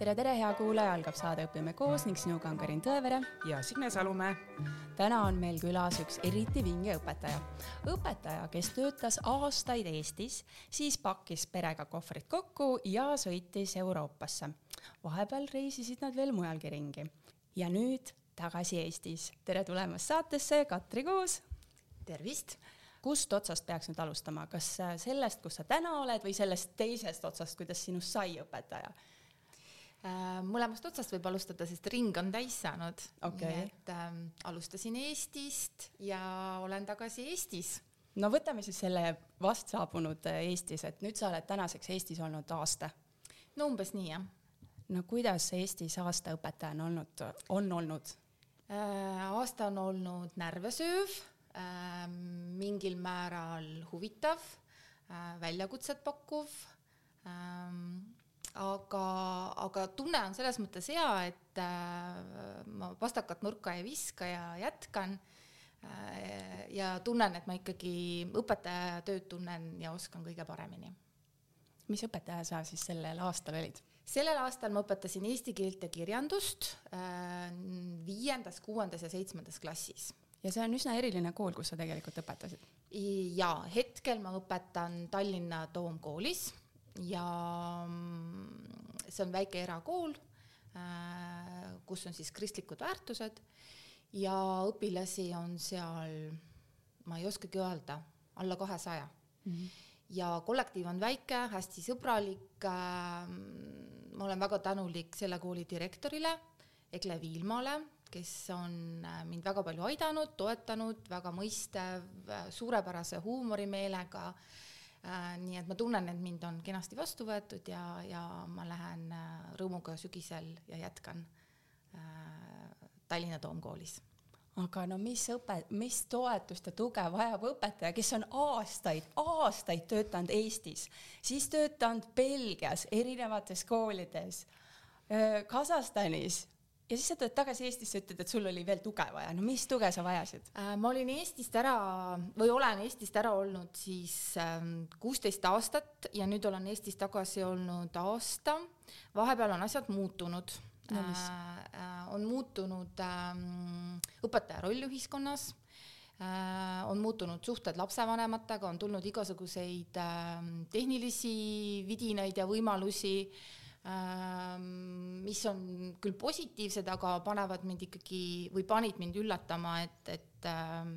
tere, tere, hea kuulaja, algab saade Õpime koos ning sinuga on Karin Tõevere ja Signe Salumäe. täna on meil külas üks eriti vinge õpetaja. õpetaja, kes töötas aastaid Eestis, siis pakkis perega kohvrid kokku ja sõitis Euroopasse. vahepeal reisisid nad veel mujalgi ringi ja nüüd tagasi Eestis. tere tulemast saatesse, Katri Kuus. tervist kust otsast peaks nüüd alustama, kas sellest, kus sa täna oled või sellest teisest otsast, kuidas sinust sai õpetaja? Äh, mõlemast otsast võib alustada, sest ring on täis saanud okay.. nii et ähm, alustasin Eestist ja olen tagasi Eestis. no võtame siis selle vast saabunud äh, Eestis, et nüüd sa oled tänaseks Eestis olnud aasta. no umbes nii jah. no kuidas Eestis aasta õpetajana olnud, on olnud äh,? aasta on olnud närvesööv äh,, mingil määral huvitav äh,, väljakutset pakkuv äh, aga, aga tunne on selles mõttes hea, et äh, ma pastakat nurka ei viska ja jätkan äh,. ja tunnen, et ma ikkagi õpetaja tööd tunnen ja oskan kõige paremini. mis õpetaja sa siis sellel aastal olid? sellel aastal ma õpetasin eesti keelt ja kirjandust äh, viiendas, kuuendas ja seitsmendas klassis ja see on üsna eriline kool, kus sa tegelikult õpetasid? ja hetkel ma õpetan Tallinna Toomkoolis ja mm, see on väike erakool, äh, kus on siis kristlikud väärtused ja õpilasi on seal, ma ei oskagi öelda, alla kahesaja mm. -hmm. ja kollektiiv on väike, hästi sõbralik. Äh, ma olen väga tänulik selle kooli direktorile, Egle Viilmale, kes on äh, mind väga palju aidanud, toetanud, väga mõistev, suurepärase huumorimeelega nii et ma tunnen, et mind on kenasti vastu võetud ja, ja ma lähen äh, rõõmuga sügisel ja jätkan äh, Tallinna Toomkoolis. Aga no mis õpe, mis toetust ja tuge vajab õpetaja, kes on aastaid, aastaid töötanud Eestis, siis töötanud Belgias erinevates koolides, Kasahstanis ja siis sa tuled tagasi Eestisse, ütled, et sul oli veel tuge vaja, no mis tuge sa vajasid? Äh, ma olin Eestist ära või olen Eestist ära olnud siis ähm, kuusteist aastat ja nüüd olen Eestis tagasi olnud aasta. vahepeal on asjad muutunud no,. Äh, on muutunud ähm, õpetaja roll ühiskonnas äh, on muutunud suhted lapsevanematega, on tulnud igasuguseid äh, tehnilisi vidinaid ja võimalusi äh, mis on küll positiivsed, aga panevad mind ikkagi või panid mind üllatama, et, et ähm,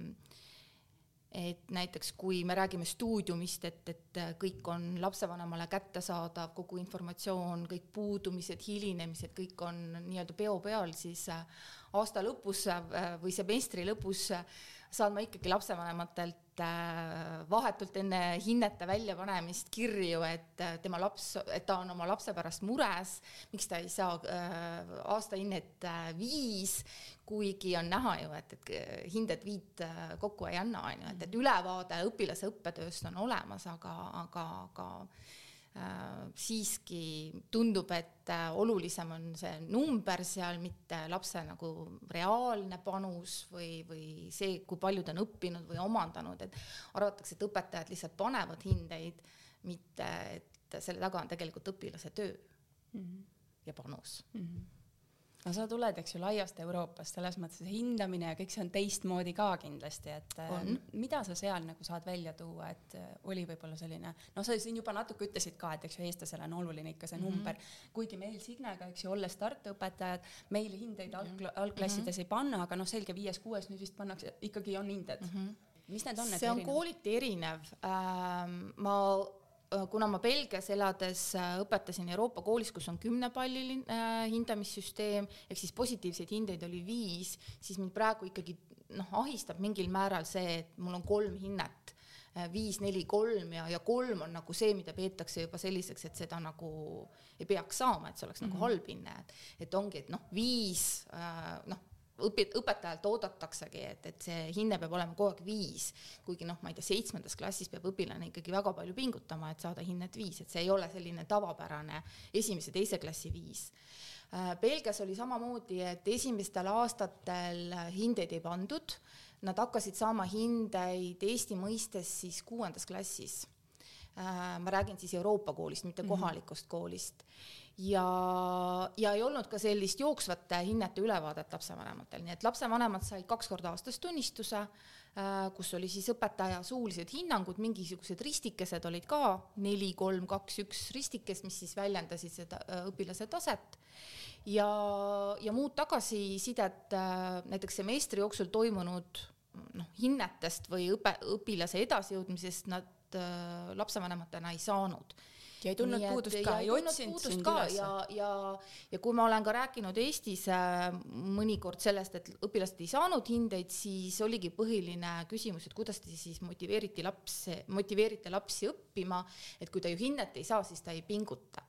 et näiteks kui me räägime stuudiumist, et, et kõik on lapsevanemale kättesaadav, kogu informatsioon, kõik puudumised, hilinemised, kõik on nii-öelda peo peal, siis äh, aasta lõpus äh, või semestri lõpus saan ma ikkagi lapsevanematelt Äh, vahetult enne hinnete väljapanemist kirju, et äh, tema laps, et ta on oma lapse pärast mures, miks ta ei saa äh, aastahinnet viis, kuigi on näha ju, et, et hinded viit kokku ei anna, on ju, et, et ülevaade õpilase õppetööst on olemas, aga, aga, aga siiski tundub, et äh, olulisem on see number seal, mitte lapse nagu reaalne panus või, või see, kui palju ta on õppinud või omandanud, et arvatakse, et õpetajad lihtsalt panevad hindeid, mitte et selle taga on tegelikult õpilase töö mm -hmm. ja panus mm. -hmm no sa tuled, eks ju, laiast Euroopast, selles mõttes hindamine ja kõik see on teistmoodi ka kindlasti, et äh, on. mida sa seal nagu saad välja tuua, et äh, oli võib-olla selline, no sa siin juba natuke ütlesid ka, et eks ju, eestlasele on oluline ikka see mm -hmm. number, kuigi meil Signega, eks ju, olles startõpetajad, meil hindeid alg-, mhm. algklassides mm -hmm. ei panna, aga noh, selge, viies-kuues nüüd vist pannakse, ikkagi on hinded mm. -hmm mis need on? see on erinev? kooliti erinev ähm,. ma kuna ma Belgias elades äh, õpetasin Euroopa koolis, kus on kümnepalliline äh, hindamissüsteem, ehk siis positiivseid hindeid oli viis, siis mind praegu ikkagi noh, ahistab mingil määral see, et mul on kolm hinnet viis, neli, kolm ja, ja kolm on nagu see, mida peetakse juba selliseks, et seda nagu ei peaks saama, et see oleks mm -hmm. nagu mhm. halb hinne, et, et ongi, et noh, viis noh õpi-, õpetajalt oodataksegi, et, et see hinne peab olema kogu aeg viis, kuigi noh, ma ei tea, seitsmendas klassis peab õpilane ikkagi väga palju pingutama, et saada hinnet viis, et see ei ole selline tavapärane esimese-teise klassi viis. Äh, Belgias oli samamoodi, et esimestel aastatel hindeid ei pandud, nad hakkasid saama hindeid Eesti mõistes siis kuuendas klassis Äh, ma räägin siis Euroopa koolist, mitte mhm. kohalikust koolist. Ja, ja ei olnud ka sellist jooksvate hinnete ülevaadet lapsevanematel, nii et lapsevanemad said kaks korda aastas tunnistuse, äh, kus oli siis õpetaja suulised hinnangud, mingisugused ristikesed olid ka, neli, kolm, kaks, üks ristikest, mis siis väljendasid seda äh, õpilase taset. Ja, ja muud tagasisidet äh, näiteks semestri jooksul toimunud noh, hinnetest või õpe, õpilase edasijõudmisest nad lapsevanematena ei saanud ja ei tundnud puudust ka, ei otsinud sind üles. ja, ja, ja kui ma olen ka rääkinud Eestis äh, mõnikord sellest, et õpilased ei saanud hindeid, siis oligi põhiline küsimus, et kuidas te siis motiveeriti lapsi, motiveerite lapsi õppima, et kui ta ju hinnet ei saa, siis ta ei pinguta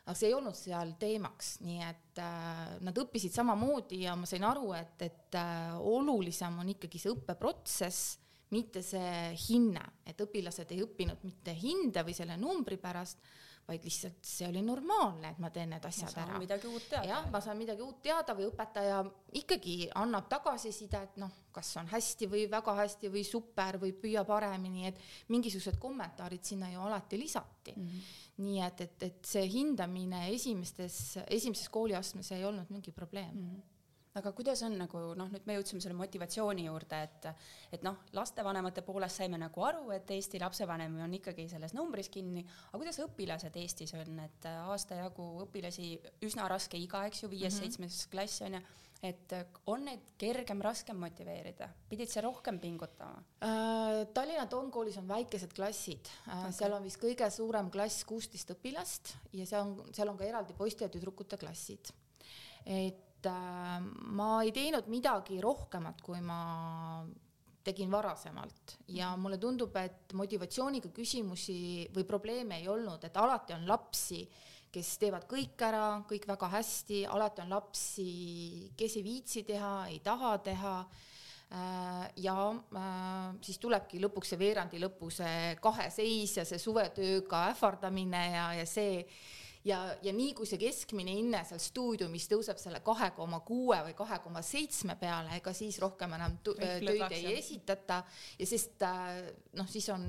aga see ei olnud seal teemaks, nii et äh, nad õppisid samamoodi ja ma sain aru, et, et äh, olulisem on ikkagi see õppeprotsess mitte see hinne, et õpilased ei õppinud mitte hinde või selle numbri pärast, vaid lihtsalt see oli normaalne, et ma teen need asjad ära. midagi uut teada. jah, ma saan midagi uut teada või õpetaja ikkagi annab tagasisidet, noh, kas on hästi või väga hästi või super või püüa paremini, et mingisugused kommentaarid sinna ju alati lisati mm. -hmm. nii et, et, et see hindamine esimestes, esimeses kooliastmes ei olnud mingi probleem mm. -hmm aga kuidas on nagu noh, nüüd me jõudsime selle motivatsiooni juurde, et et noh, lastevanemate poolest saime nagu aru, et Eesti lapsevanem on ikkagi selles numbris kinni, aga kuidas õpilased Eestis on, et aasta jagu õpilasi, üsna raske iga, eks ju, viies-seitsmes mm -hmm. klass on ju, et on neid kergem, raskem motiveerida, pidid sa rohkem pingutama äh,? Tallinna Toomkoolis on väikesed klassid äh,, okay. seal on vist kõige suurem klass kuusteist õpilast ja seal on, seal on ka eraldi poiste ja tüdrukute klassid. et ma ei teinud midagi rohkemat, kui ma tegin varasemalt. Ja mulle tundub, et motivatsiooniga küsimusi või probleeme ei olnud, et alati on lapsi, kes teevad kõik ära, kõik väga hästi, alati on lapsi, kes ei viitsi teha, ei taha teha. Äh, ja äh, siis tulebki lõpuks see veerandi lõpu see kaheseis ja see suvetööga ähvardamine ja, ja see ja, ja nii kui see keskmine hinne seal stuudiumis tõuseb selle kahe koma kuue või kahe koma seitsme peale, ega siis rohkem enam töid ei esitata ja sest äh, noh, siis on,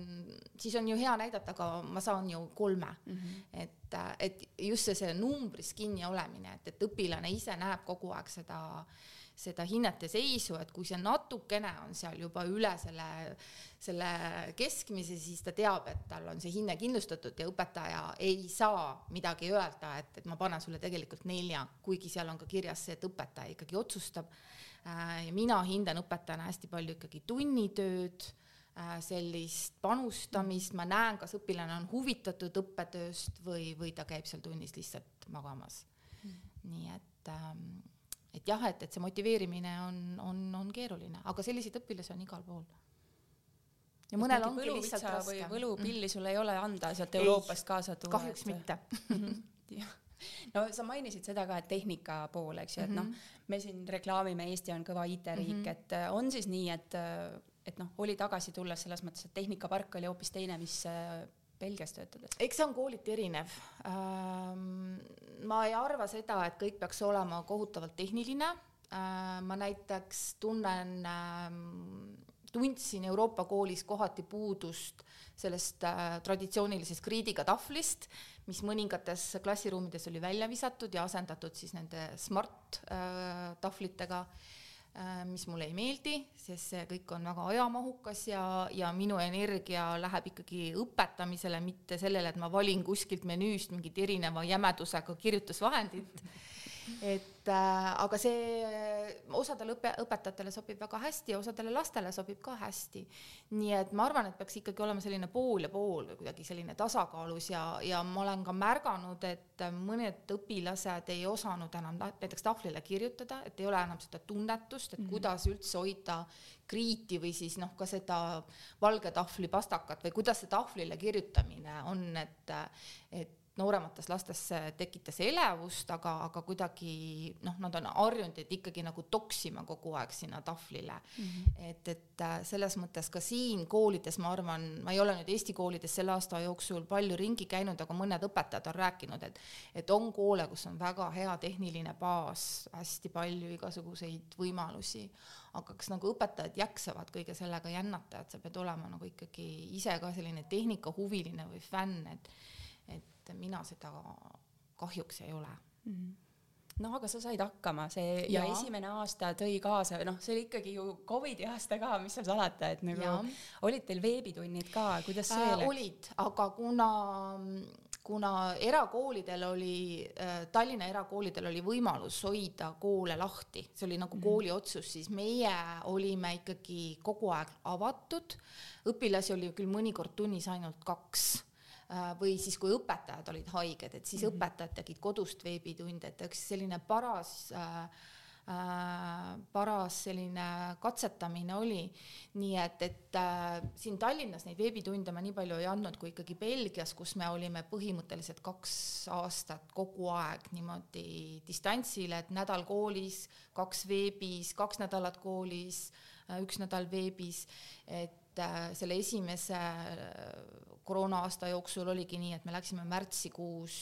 siis on ju hea näidata, aga ma saan ju kolme mm. -hmm. et, äh, et just see, see numbris kinni olemine, et, et õpilane ise näeb kogu aeg seda äh, seda hinnete seisu, et kui see natukene on seal juba üle selle, selle keskmise, siis ta teab, et tal on see hinne kindlustatud ja õpetaja ei saa midagi öelda, et, et ma panen sulle tegelikult nelja, kuigi seal on ka kirjas see, et õpetaja ikkagi otsustab. Äh, ja mina hindan õpetajana hästi palju ikkagi tunnitööd äh, sellist panustamist, ma näen, kas õpilane on huvitatud õppetööst või, või ta käib seal tunnis lihtsalt magamas mm.. nii et ähm, et jah, et, et see motiveerimine on, on, on keeruline, aga selliseid õpilasi on igal pool. ja mõnel ongi lihtsalt raske. või võlupilli sul ei ole anda sealt Euroopast kaasa tuua? kahjuks et... mitte no sa mainisid seda ka, et tehnika pool, eks ju, et mm noh, me siin reklaamime, Eesti on kõva IT-riik mm, -hmm. et äh, on siis nii, et, äh, et noh, oli tagasi tulles selles mõttes, et tehnikapark oli hoopis teine, mis äh, Belgias töötades? eks see on kooliti erinev. Ma ei arva seda, et kõik peaks olema kohutavalt tehniline. Ma näiteks tunnen tundsin Euroopa koolis kohati puudust sellest traditsioonilisest kriidiga tahvlist, mis mõningates klassiruumides oli välja visatud ja asendatud siis nende smart tahvlitega. Äh, mis mulle ei meeldi, sest see kõik on väga ajamahukas ja, ja minu energia läheb ikkagi õpetamisele, mitte sellele, et ma valin kuskilt menüüst mingit erineva jämedusega kirjutusvahendit et äh, aga see osadele õpe, õpetajatele sobib väga hästi ja osadele lastele sobib ka hästi. nii et ma arvan, et peaks ikkagi olema selline pool ja pool või kuidagi selline tasakaalus ja, ja ma olen ka märganud, et mõned õpilased ei osanud enam näiteks tahvlile kirjutada, et ei ole enam seda tunnetust, et mm -hmm. kuidas üldse hoida kriiti või siis noh, ka seda valge tahvli pastakat või kuidas see tahvlile kirjutamine on, et, et nooremates lastes tekitas elevust, aga, aga kuidagi noh, nad on harjunud, et ikkagi nagu toksima kogu aeg sinna tahvlile mm. -hmm. et, et äh, selles mõttes ka siin koolides, ma arvan, ma ei ole nüüd Eesti koolides selle aasta jooksul palju ringi käinud, aga mõned õpetajad on rääkinud, et et on koole, kus on väga hea tehniline baas, hästi palju igasuguseid võimalusi, aga kas nagu õpetajad jaksavad kõige sellega jännata, et sa pead olema nagu ikkagi ise ka selline tehnikahuviline või fänn, et et mina seda kahjuks ei ole mm. -hmm no aga sa said hakkama, see ja, ja esimene aasta tõi kaasa, noh, see oli ikkagi ju Covidi aasta ka, mis seal salata, et nagu ja. olid teil veebitunnid ka, kuidas see äh, läks? olid, aga kuna kuna erakoolidel oli äh,, Tallinna erakoolidel oli võimalus hoida koole lahti, see oli nagu mm -hmm. kooli otsus, siis meie olime ikkagi kogu aeg avatud. õpilasi oli küll mõnikord tunnis ainult kaks või siis, kui õpetajad olid haiged, et siis mm -hmm. õpetajad tegid kodust veebitunde, et eks selline paras äh, Äh, paras selline katsetamine oli. nii et, et äh, siin Tallinnas neid veebitunde ma nii palju ei andnud kui ikkagi Belgias, kus me olime põhimõtteliselt kaks aastat kogu aeg niimoodi distantsil, et nädal koolis, kaks veebis, kaks nädalat koolis, äh, üks nädal veebis, et äh, selle esimese äh, koroona aasta jooksul oligi nii, et me läksime märtsikuus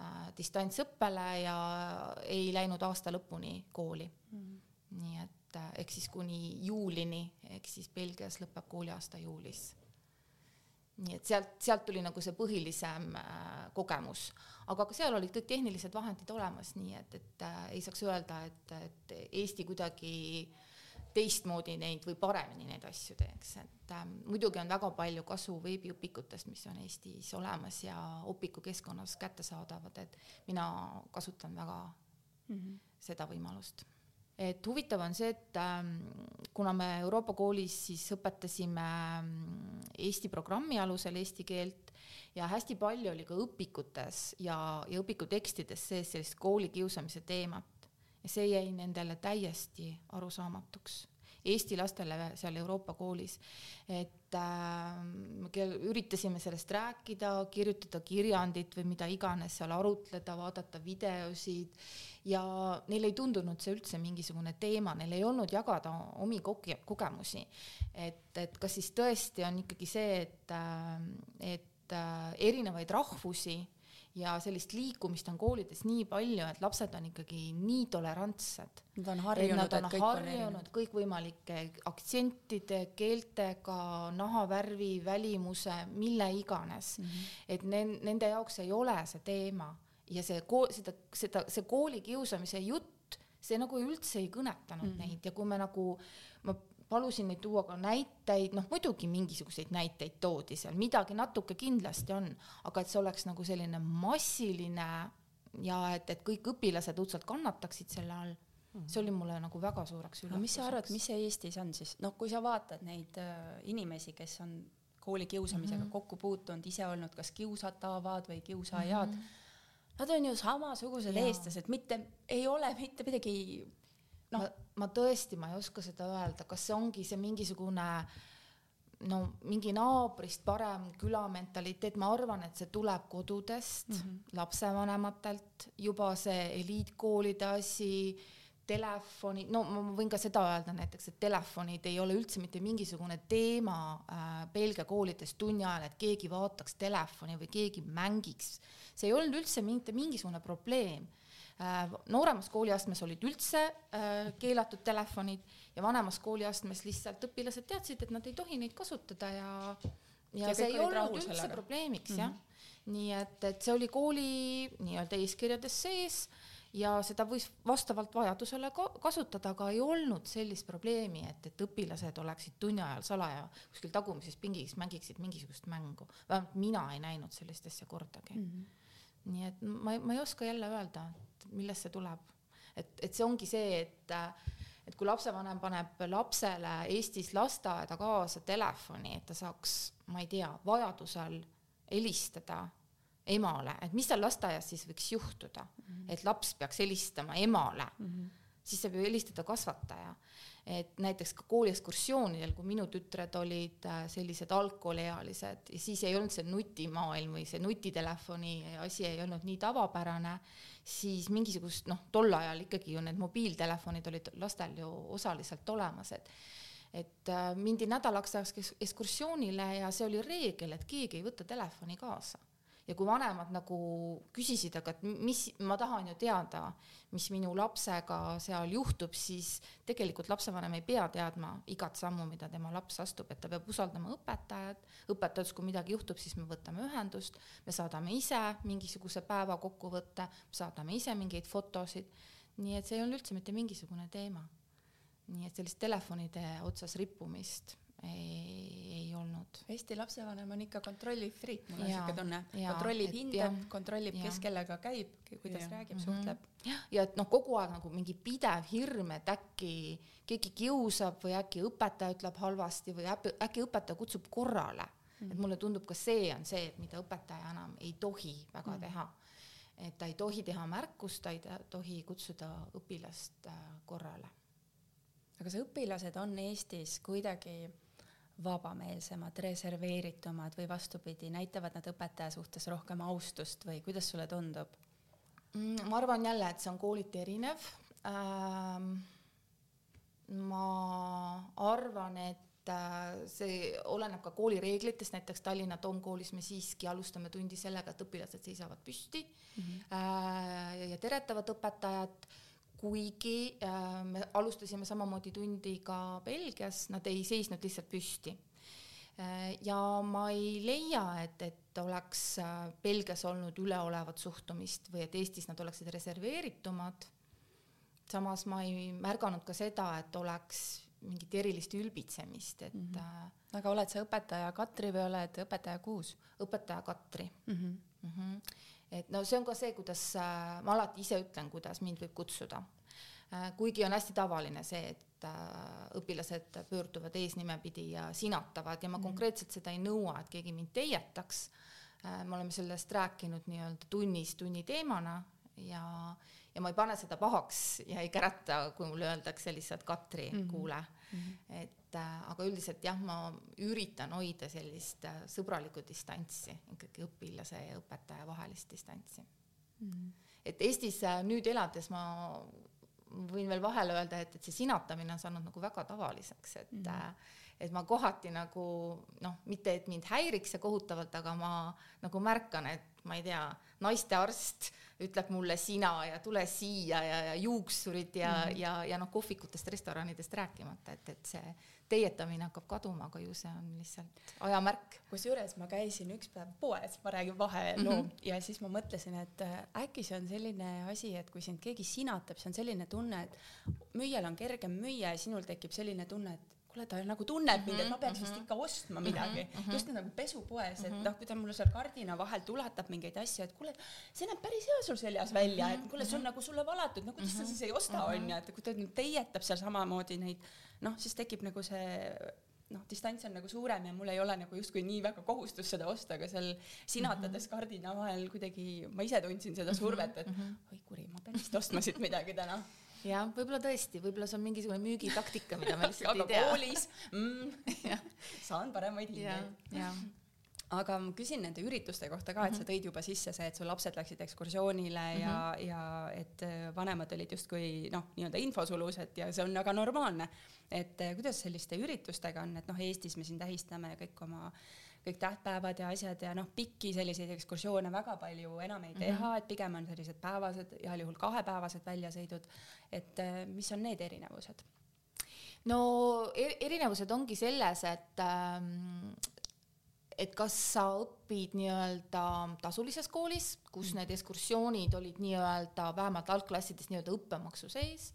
äh, distantsõppele ja ei läinud aasta lõpuni kooli mm. -hmm. nii et äh, ehk siis kuni juulini, ehk siis Belgias lõpeb kooliaasta juulis. nii et sealt, sealt tuli nagu see põhilisem äh, kogemus, aga ka seal olid kõik tehnilised vahendid olemas, nii et, et äh, ei saaks öelda, et, et Eesti kuidagi äh, teistmoodi neid või paremini neid asju teeks, et äh, muidugi on väga palju kasu veebiõpikutest, mis on Eestis olemas ja õpikukeskkonnas kättesaadavad, et mina kasutan väga mm -hmm. seda võimalust. et huvitav on see, et äh, kuna me Euroopa koolis siis õpetasime mm, Eesti programmi alusel eesti keelt ja hästi palju oli ka õpikutes ja, ja õpikutekstides sees sellist koolikiusamise teemat see jäi nendele täiesti arusaamatuks. Eesti lastele seal Euroopa koolis, et äh, üritasime sellest rääkida, kirjutada kirjandit või mida iganes seal arutleda, vaadata videosid ja neile ei tundunud see üldse mingisugune teema, neil ei olnud jagada omi koge-, kogemusi. et, et kas siis tõesti on ikkagi see, et, äh, et äh, erinevaid rahvusi ja sellist liikumist on koolides nii palju, et lapsed on ikkagi nii tolerantsed. Nad on harjunud, nad on harjunud kõikvõimalike aktsentide, keeltega, nahavärvi, välimuse, mille iganes mm. -hmm. et ne-, nende jaoks ei ole see teema ja see seda, seda, see koolikiusamise jutt, see nagu üldse ei kõnetanud mm -hmm. neid ja kui me nagu, ma palusin neid tuua ka näiteid, noh muidugi mingisuguseid näiteid toodi seal, midagi natuke kindlasti on, aga et see oleks nagu selline massiline ja et, et kõik õpilased õudselt kannataksid selle all, see oli mulle nagu väga suureks üllatuseks. no mis sa arvad, mis see Eestis on siis, noh, kui sa vaatad neid äh, inimesi, kes on kooli kiusamisega mm -hmm. kokku puutunud, ise olnud kas kiusatavad või kiusajad mm, -hmm. nad on ju samasugused eestlased, mitte, ei ole mitte midagi noh, ma tõesti, ma ei oska seda öelda, kas see ongi see mingisugune no mingi naabrist parem küla mentaliteet, ma arvan, et see tuleb kodudest mm, -hmm. lapsevanematelt, juba see eliitkoolide asi, telefoni, no ma võin ka seda öelda näiteks, et telefonid ei ole üldse mitte mingisugune teema äh, Belgia koolides tunni ajal, et keegi vaataks telefoni või keegi mängiks. see ei olnud üldse mitte mingisugune probleem nooremas kooliastmes olid üldse äh, keelatud telefonid ja vanemas kooliastmes lihtsalt õpilased teadsid, et nad ei tohi neid kasutada ja ja, ja see ei olnud üldse sellega. probleemiks mm -hmm. jah. nii et, et see oli kooli nii-öelda eeskirjades sees ja seda võis vastavalt vajadusele ka kasutada, aga ei olnud sellist probleemi, et, et õpilased oleksid tunni ajal salaja kuskil tagumises pingis mängiksid mingisugust mängu. vähemalt mina ei näinud sellist asja kordagi mm. -hmm. Nii et ma, ma ei oska jälle öelda, millest see tuleb. et, et see ongi see, et, et kui lapsevanem paneb lapsele Eestis lasteaeda kaasa telefoni, et ta saaks, ma ei tea, vajadusel helistada emale, et mis seal lasteaias siis võiks juhtuda mm, -hmm. et laps peaks helistama emale mm, -hmm. siis saab ju helistada kasvataja et näiteks ka kooliekskursioonidel, kui minu tütred olid äh, sellised algkooliealised siis ei olnud see nutimaailm või see nutitelefoni asi ei olnud nii tavapärane, siis mingisugust noh, tol ajal ikkagi ju need mobiiltelefonid olid lastel ju osaliselt olemas, et et äh, mindi nädalaks ajaks ekskursioonile ja see oli reegel, et keegi ei võta telefoni kaasa ja kui vanemad nagu küsisid, aga et mis, ma tahan ju teada, mis minu lapsega seal juhtub, siis tegelikult lapsevanem ei pea teadma igat sammu, mida tema laps astub, et ta peab usaldama õpetajat, õpetajat, kui midagi juhtub, siis me võtame ühendust, me saadame ise mingisuguse päeva kokkuvõtte, saadame ise mingeid fotosid, nii et see ei olnud üldse mitte mingisugune teema. nii et sellist telefonide otsas rippumist ei, ei olnud. Eesti lapsevanem on ikka kontrolliv friik, mul on niisugune tunne. kontrollib, hindab, kontrollib, kes kellega käib, kuidas ja. räägib mm, -hmm. suhtleb. ja et noh, kogu aeg nagu mingi pidev hirm, et äkki keegi kiusab või äkki õpetaja ütleb halvasti või äkki õpetaja kutsub korrale mm. -hmm. et mulle tundub, ka see on see, et mida õpetaja enam ei tohi väga mm -hmm. teha. et ta ei tohi teha märkust, ta ei tohi kutsuda õpilast äh, korrale. aga kas õpilased on Eestis kuidagi vabameelsemad, reserveeritumad või vastupidi, näitavad nad õpetaja suhtes rohkem austust või kuidas sulle tundub? Mm, ma arvan jälle, et see on kooliti erinev ähm,. ma arvan, et äh, see oleneb ka kooli reeglitest, näiteks Tallinna Toomkoolis me siiski alustame tundi sellega, et õpilased seisavad püsti mm -hmm. äh, ja teretavad õpetajat kuigi äh, me alustasime samamoodi tundi ka Belgias, nad ei seisnud lihtsalt püsti äh,. ja ma ei leia, et, et oleks äh, Belgias olnud üleolevat suhtumist või et Eestis nad oleksid reserveeritumad. samas ma ei märganud ka seda, et oleks mingit erilist ülbitsemist, et mm. -hmm. aga oled sa õpetaja Katri või oled õpetaja Kuus? õpetaja Katri mm. -hmm. Mm -hmm et no see on ka see, kuidas äh, ma alati ise ütlen, kuidas mind võib kutsuda. Äh, kuigi on hästi tavaline see, et äh, õpilased pöörduvad eesnimepidi ja sinatavad ja ma mm. konkreetselt seda ei nõua, et keegi mind teietaks. me oleme sellest rääkinud nii-öelda tunnis tunni teemana ja, ja ma ei pane seda pahaks ja ei kärata, kui mulle öeldakse lihtsalt Katri mm, -hmm. kuule mm. -hmm. et äh, aga üldiselt jah, ma üritan hoida sellist äh, sõbralikku distantsi, ikkagi õpilase ja õpetaja vahelist distantsi mm. -hmm. et Eestis äh, nüüd elades ma võin veel vahele öelda, et, et see sinatamine on saanud nagu väga tavaliseks, et mm -hmm. Et ma kohati nagu noh, mitte et mind häiriks see kohutavalt, aga ma nagu märkan, et ma ei tea, naistearst ütleb mulle sina ja tule siia ja, ja juuksurid ja mm, -hmm. ja, ja noh, kohvikutest, restoranidest rääkimata, et, et see teietamine hakkab kaduma, aga ju see on lihtsalt ajamärk. kusjuures ma käisin üks päev poes, ma räägin vaheloo mm -hmm. ja siis ma mõtlesin, et äh, äkki see on selline asi, et kui sind keegi sinatab, see on selline tunne, et müüjal on kergem müüa ja sinul tekib selline tunne, et kuule, ta nagu tunneb mind, et ma peaks vist mhm. ikka ostma midagi mm. -hmm. just nagu pesupoes, et mhm. noh, kui ta mulle seal kardina vahelt ulatab mingeid asju, et kuule, see näeb päris hea sul seljas välja, et kuule, see on mhm. nagu sulle valatud, no kuidas sa siis ei osta, onju, et kui ta nüüd teietab seal samamoodi neid, noh, siis tekib nagu see noh, distants on nagu suurem ja mul ei ole nagu justkui nii väga kohustust seda osta, aga seal sinatades kardina vahel kuidagi ma ise tundsin seda survet, et oi kuri, ma pean vist ostma siit midagi täna jah, võib-olla tõesti, võib-olla see on mingisugune müügitaktika, mida me lihtsalt ei tea. koolis mm, saan paremaid hindeid. aga ma küsin nende ürituste kohta ka, et sa mhm. tõid juba sisse see, et su lapsed läksid ekskursioonile mm -hmm. ja, ja et äh, vanemad olid justkui noh, nii-öelda infosulus, et ja see on väga normaalne. et äh, kuidas selliste üritustega on, et noh, Eestis me siin tähistame kõik oma kõik tähtpäevad ja asjad ja noh, pikki selliseid ekskursioone väga palju enam ei teha mm, -hmm. et pigem on sellised päevased, heal juhul kahepäevased väljasõidud. et äh, mis on need erinevused? no er erinevused ongi selles, et ähm, et kas sa õpid nii-öelda tasulises koolis, kus mm. need ekskursioonid olid nii-öelda vähemalt algklassides nii-öelda õppemaksu sees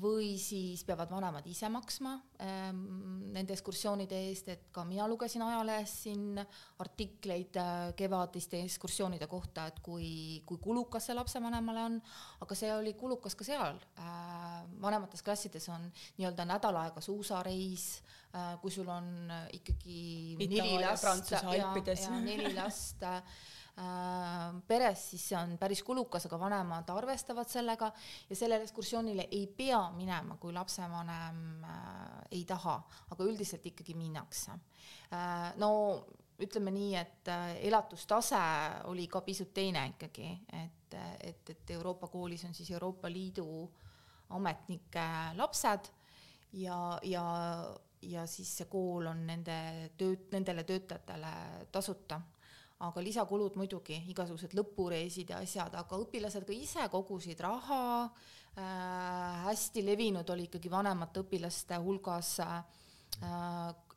või siis peavad vanemad ise maksma ähm, nende ekskursioonide eest, et ka mina lugesin ajalehest siin artikleid äh, kevadiste ekskursioonide kohta, et kui, kui kulukas see lapsevanemale on, aga see oli kulukas ka seal äh,. vanemates klassides on nii-öelda nädal aega suusareis äh,, kui sul on ikkagi Itaalia, neli last neli last peres, siis see on päris kulukas, aga vanemad arvestavad sellega ja sellele ekskursioonile ei pea minema, kui lapsevanem äh, ei taha, aga üldiselt ikkagi minnakse. Äh, no ütleme nii, et elatustase oli ka pisut teine ikkagi, et, et, et Euroopa koolis on siis Euroopa Liidu ametnike lapsed ja, ja, ja siis see kool on nende tööt-, nendele töötajatele tasuta aga lisakulud muidugi, igasugused lõpureisid ja asjad, aga õpilased ka ise kogusid raha. Äh,, hästi levinud oli ikkagi vanemate õpilaste hulgas äh,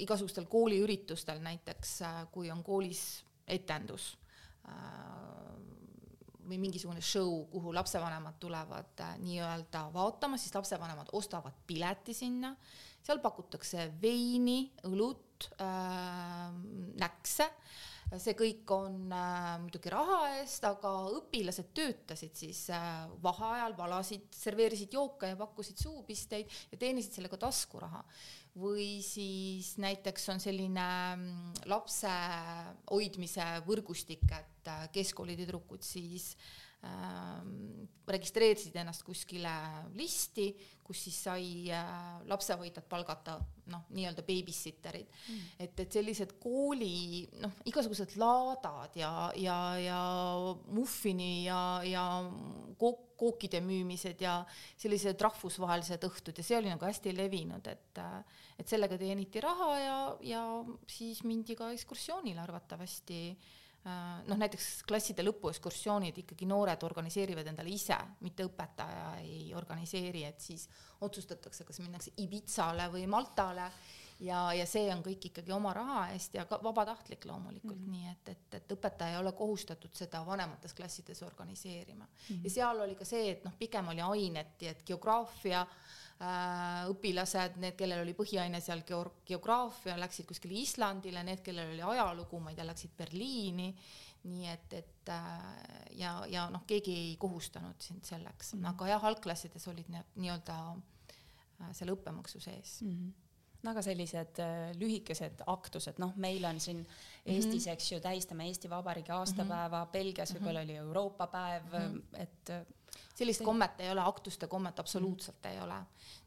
igasugustel kooliüritustel näiteks äh,, kui on koolis etendus äh, või mingisugune show, kuhu lapsevanemad tulevad äh, nii-öelda vaatama, siis lapsevanemad ostavad pileti sinna, seal pakutakse veini, õlut äh,, näkse äh,, see kõik on äh, muidugi raha eest, aga õpilased töötasid siis äh, vaheajal, valasid, serveerisid jooke ja pakkusid suupisteid ja teenisid sellega taskuraha. või siis näiteks on selline mm, lapse hoidmise võrgustik, et äh, keskkooli tüdrukud siis äh, registreerisid ennast kuskile listi, kus siis sai äh, lapsehoidjad palgata noh, nii-öelda babysitterid. Mm.. et, et sellised kooli noh, igasugused laadad ja, ja, ja muffini ja, ja kook, kookide müümised ja sellised rahvusvahelised õhtud ja see oli nagu hästi levinud, et et sellega teeniti raha ja, ja siis mindi ka ekskursioonile arvatavasti äh, Äh, noh, näiteks klasside lõpuekskursioonid ikkagi noored organiseerivad endale ise, mitte õpetaja ei organiseeri, et siis otsustatakse, kas minnakse Ibizale või Maltale ja, ja see on kõik ikkagi oma raha eest ja ka vabatahtlik loomulikult mm, -hmm. nii et, et, et õpetaja ei ole kohustatud seda vanemates klassides organiseerima mm. -hmm. ja seal oli ka see, et noh, pigem oli aineti, et geograafia äh, Äh, õpilased, need, kellel oli põhiaine seal geograafia, läksid kuskile Islandile, need, kellel oli ajalugu, ma ei tea, läksid Berliini, nii et, et äh, ja, ja noh, keegi ei kohustanud sind selleks mm, -hmm. aga jah, algklassides olid need nii-öelda äh, selle õppemaksu sees mm. -hmm no aga sellised äh, lühikesed aktused, noh, meil on siin Eestis mm, -hmm. eks ju, tähistame Eesti Vabariigi aastapäeva mm, -hmm. Belgias võib-olla mm -hmm. oli Euroopa päev mm, -hmm. et sellist kommet ei ole, aktuste kommet absoluutselt ei ole.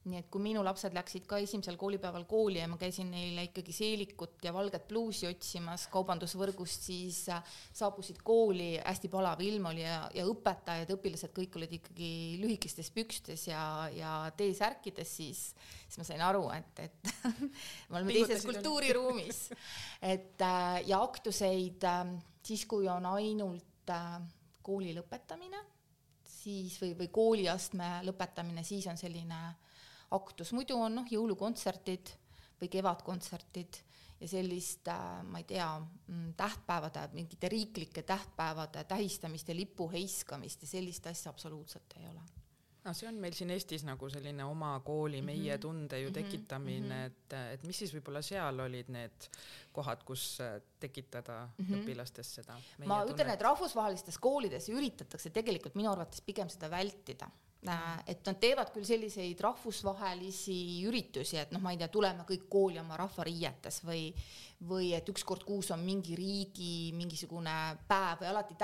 nii et kui minu lapsed läksid ka esimesel koolipäeval kooli ja ma käisin neile ikkagi seelikut ja valget pluusi otsimas kaubandusvõrgust, siis äh, saabusid kooli, hästi palav ilm oli ja, ja õpetajad, õpilased, kõik olid ikkagi lühikestes pükstes ja, ja T-särkides, siis, siis ma sain aru, et, et me oleme teises kultuuriruumis. et äh, ja aktuseid äh, siis, kui on ainult kooli lõpetamine siis või, või kooliastme lõpetamine, siis on selline aktus, muidu on noh, jõulukontserdid või kevadkontserdid ja sellist, äh, ma ei tea, mm, tähtpäevade, mingite riiklike tähtpäevade tähistamist ja lipu heiskamist ja sellist asja absoluutselt ei ole no see on meil siin Eestis nagu selline oma kooli mm -hmm. meie tunde ju mhm. tekitamine mm, -hmm. et, et mis siis võib-olla seal olid need kohad, kus äh, tekitada mm -hmm. õpilastes seda. ma tunnet. ütlen, et rahvusvahelistes koolides üritatakse tegelikult minu arvates pigem seda vältida et nad teevad küll selliseid rahvusvahelisi üritusi, et noh, ma ei tea, tuleme kõik kooli oma rahvariietes või või et üks kord kuus on mingi riigi mingisugune päev või alati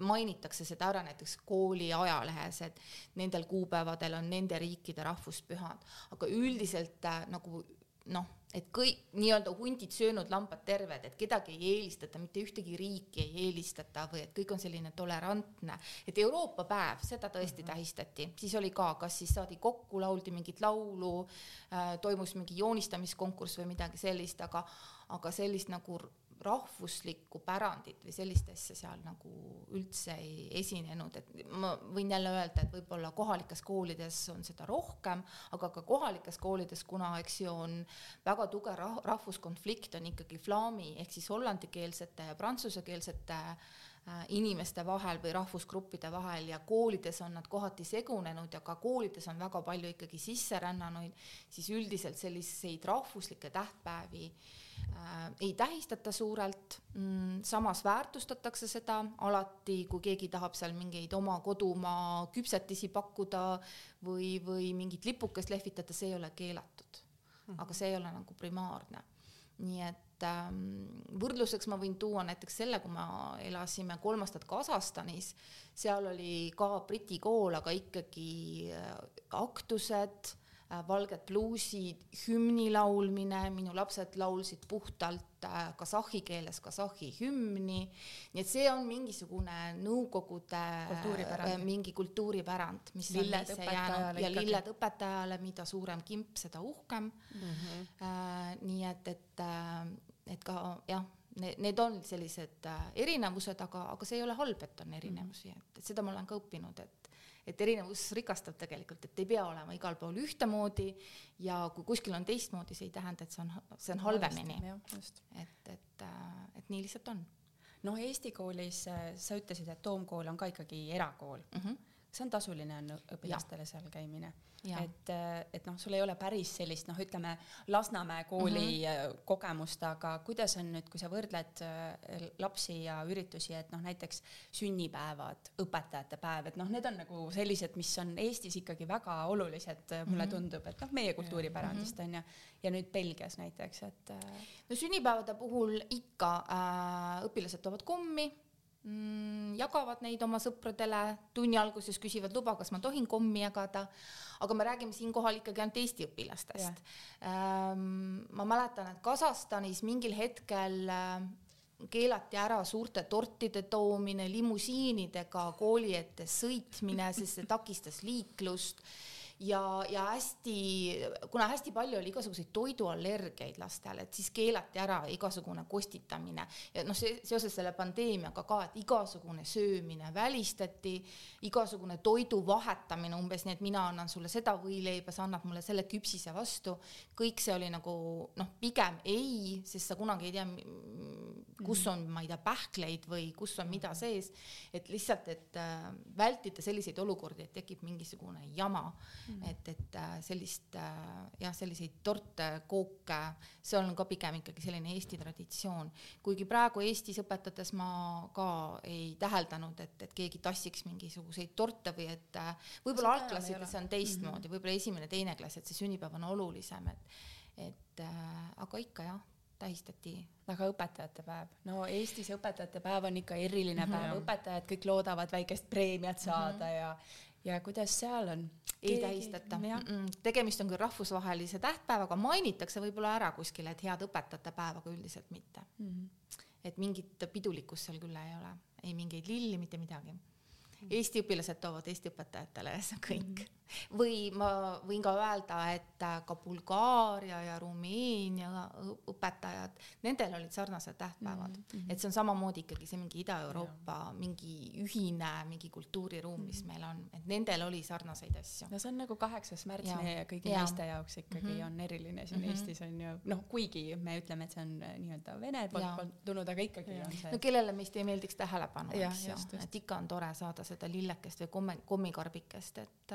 mainitakse seda ära näiteks kooli ajalehes, et nendel kuupäevadel on nende riikide rahvuspühad, aga üldiselt äh, nagu noh, et kõik nii-öelda hundid söönud, lambad terved, et kedagi ei eelistata, mitte ühtegi riiki ei eelistata või et kõik on selline tolerantne. et Euroopa päev, seda tõesti mm -hmm. tähistati, siis oli ka, kas siis saadi kokku, lauldi mingit laulu äh,, toimus mingi joonistamiskonkurss või midagi sellist, aga, aga sellist nagu rahvuslikku pärandit või sellist asja seal nagu üldse ei esinenud, et ma võin jälle öelda, et võib-olla kohalikes koolides on seda rohkem, aga ka kohalikes koolides, kuna eks ju on väga tugev rah rahvuskonflikt, on ikkagi flaami ehk siis hollandikeelsete ja prantsusekeelsete äh, inimeste vahel või rahvusgruppide vahel ja koolides on nad kohati segunenud ja ka koolides on väga palju ikkagi sisserännanuid, siis üldiselt selliseid rahvuslikke tähtpäevi äh, ei tähistata suurelt mm,, samas väärtustatakse seda alati, kui keegi tahab seal mingeid oma kodumaa küpsetisi pakkuda või, või mingit lipukest lehvitada, see ei ole keelatud. -hmm. aga see ei ole nagu primaarne. nii et ähm, võrdluseks ma võin tuua näiteks selle, kui me elasime kolm aastat Kasahstanis, seal oli ka Briti kool, aga ikkagi äh, aktused Äh, valged pluusid, hümni laulmine, minu lapsed laulsid puhtalt äh, kasahhi keeles kasahhi hümni, nii et see on mingisugune Nõukogude kultuuripärand. Äh, mingi kultuuripärand, mis lilled on jäänud ja lilled õpetajale, mida suurem kimp, seda uhkem mm. -hmm. nii et, et, et ka jah, need, need on sellised äh, erinevused, aga, aga see ei ole halb, et on erinevusi, et, et seda ma olen ka õppinud, et et erinevus rikastab tegelikult, et ei pea olema igal pool ühtemoodi ja kui kuskil on teistmoodi, see ei tähenda, et see on, see on halvemini. et, et, äh, et nii lihtsalt on. noh, Eesti koolis äh, sa ütlesid, et Toom kool on ka ikkagi erakool mm. -hmm. See on tasuline on õpilastele seal käimine? et, äh, et noh, sul ei ole päris sellist noh, ütleme Lasnamäe kooli mm -hmm. kogemust, aga kuidas on nüüd, kui sa võrdled äh, lapsi ja üritusi, et noh, näiteks sünnipäevad, õpetajate päev, et noh, need on nagu sellised, mis on Eestis ikkagi väga olulised, mulle mm -hmm. tundub, et noh, meie kultuuripärandist mm -hmm. on ju, ja nüüd Belgias näiteks, et. no sünnipäevade puhul ikka äh, õpilased toovad kommi mm, jagavad neid oma sõpradele, tunni alguses küsivad luba, kas ma tohin kommi jagada. Aga me räägime siinkohal ikkagi ainult Eesti õpilastest. Ähm, ma mäletan, et Kasahstanis mingil hetkel äh, keelati ära suurte tortide toomine, limusiinidega kooli ette sõitmine, sest see takistas liiklust ja, ja hästi, kuna hästi palju oli igasuguseid toiduallergiaid lastel, et siis keelati ära igasugune kostitamine. Ja noh, see seoses selle pandeemiaga ka, et igasugune söömine välistati, igasugune toidu vahetamine umbes nii, et mina annan sulle seda võileiba, sa annad mulle selle küpsise vastu, kõik see oli nagu noh, pigem ei, sest sa kunagi ei tea, kus on, ma ei tea, pähkleid või kus on mida sees, et lihtsalt, et äh, vältida selliseid olukordi, et tekib mingisugune jama. mm. Et, et äh, sellist äh, jah, selliseid torte, kooke, see on ka pigem ikkagi selline Eesti traditsioon. kuigi praegu Eestis õpetades ma ka ei täheldanud, et, et keegi tassiks mingisuguseid torte või et äh, võib-olla algklassides on teistmoodi mm -hmm., võib-olla esimene-teine klass, et see sünnipäev on olulisem, et et aga ikka jah, tähistati. aga õpetajate päev, no Eestis õpetajate päev on ikka eriline päev mm, -hmm. õpetajad kõik loodavad väikest preemiat saada mm -hmm. ja ja kuidas seal on? ei tähistata tegemist on küll rahvusvahelise tähtpäevaga, mainitakse võib-olla ära kuskil, et head õpetajate päeva, aga üldiselt mitte mm. -hmm. et mingit pidulikkust seal küll ei ole, ei mingeid lilli, mitte midagi. Eesti õpilased toovad Eesti õpetajatele ja see on kõik mm. või ma võin ka öelda, et äh, ka Bulgaaria ja Rumeenia õpetajad, nendel olid sarnased tähtpäevad mm, -hmm. et see on samamoodi ikkagi see mingi Ida-Euroopa mingi ühine mingi kultuuriruum, mis mm meil on, et nendel oli sarnaseid asju. no see on nagu kaheksas märts ja. meie kõigi ja. meeste jaoks ikkagi mm -hmm. on eriline siin mm -hmm. Eestis on ju, noh, kuigi me ütleme, et see on äh, nii-öelda Vene poolt tulnud, aga ikkagi ja. on see. no kellele meist ei meeldiks tähelepanu, eks ju, et ikka on tore saada seda lillekest või komme, kommikarbikest, et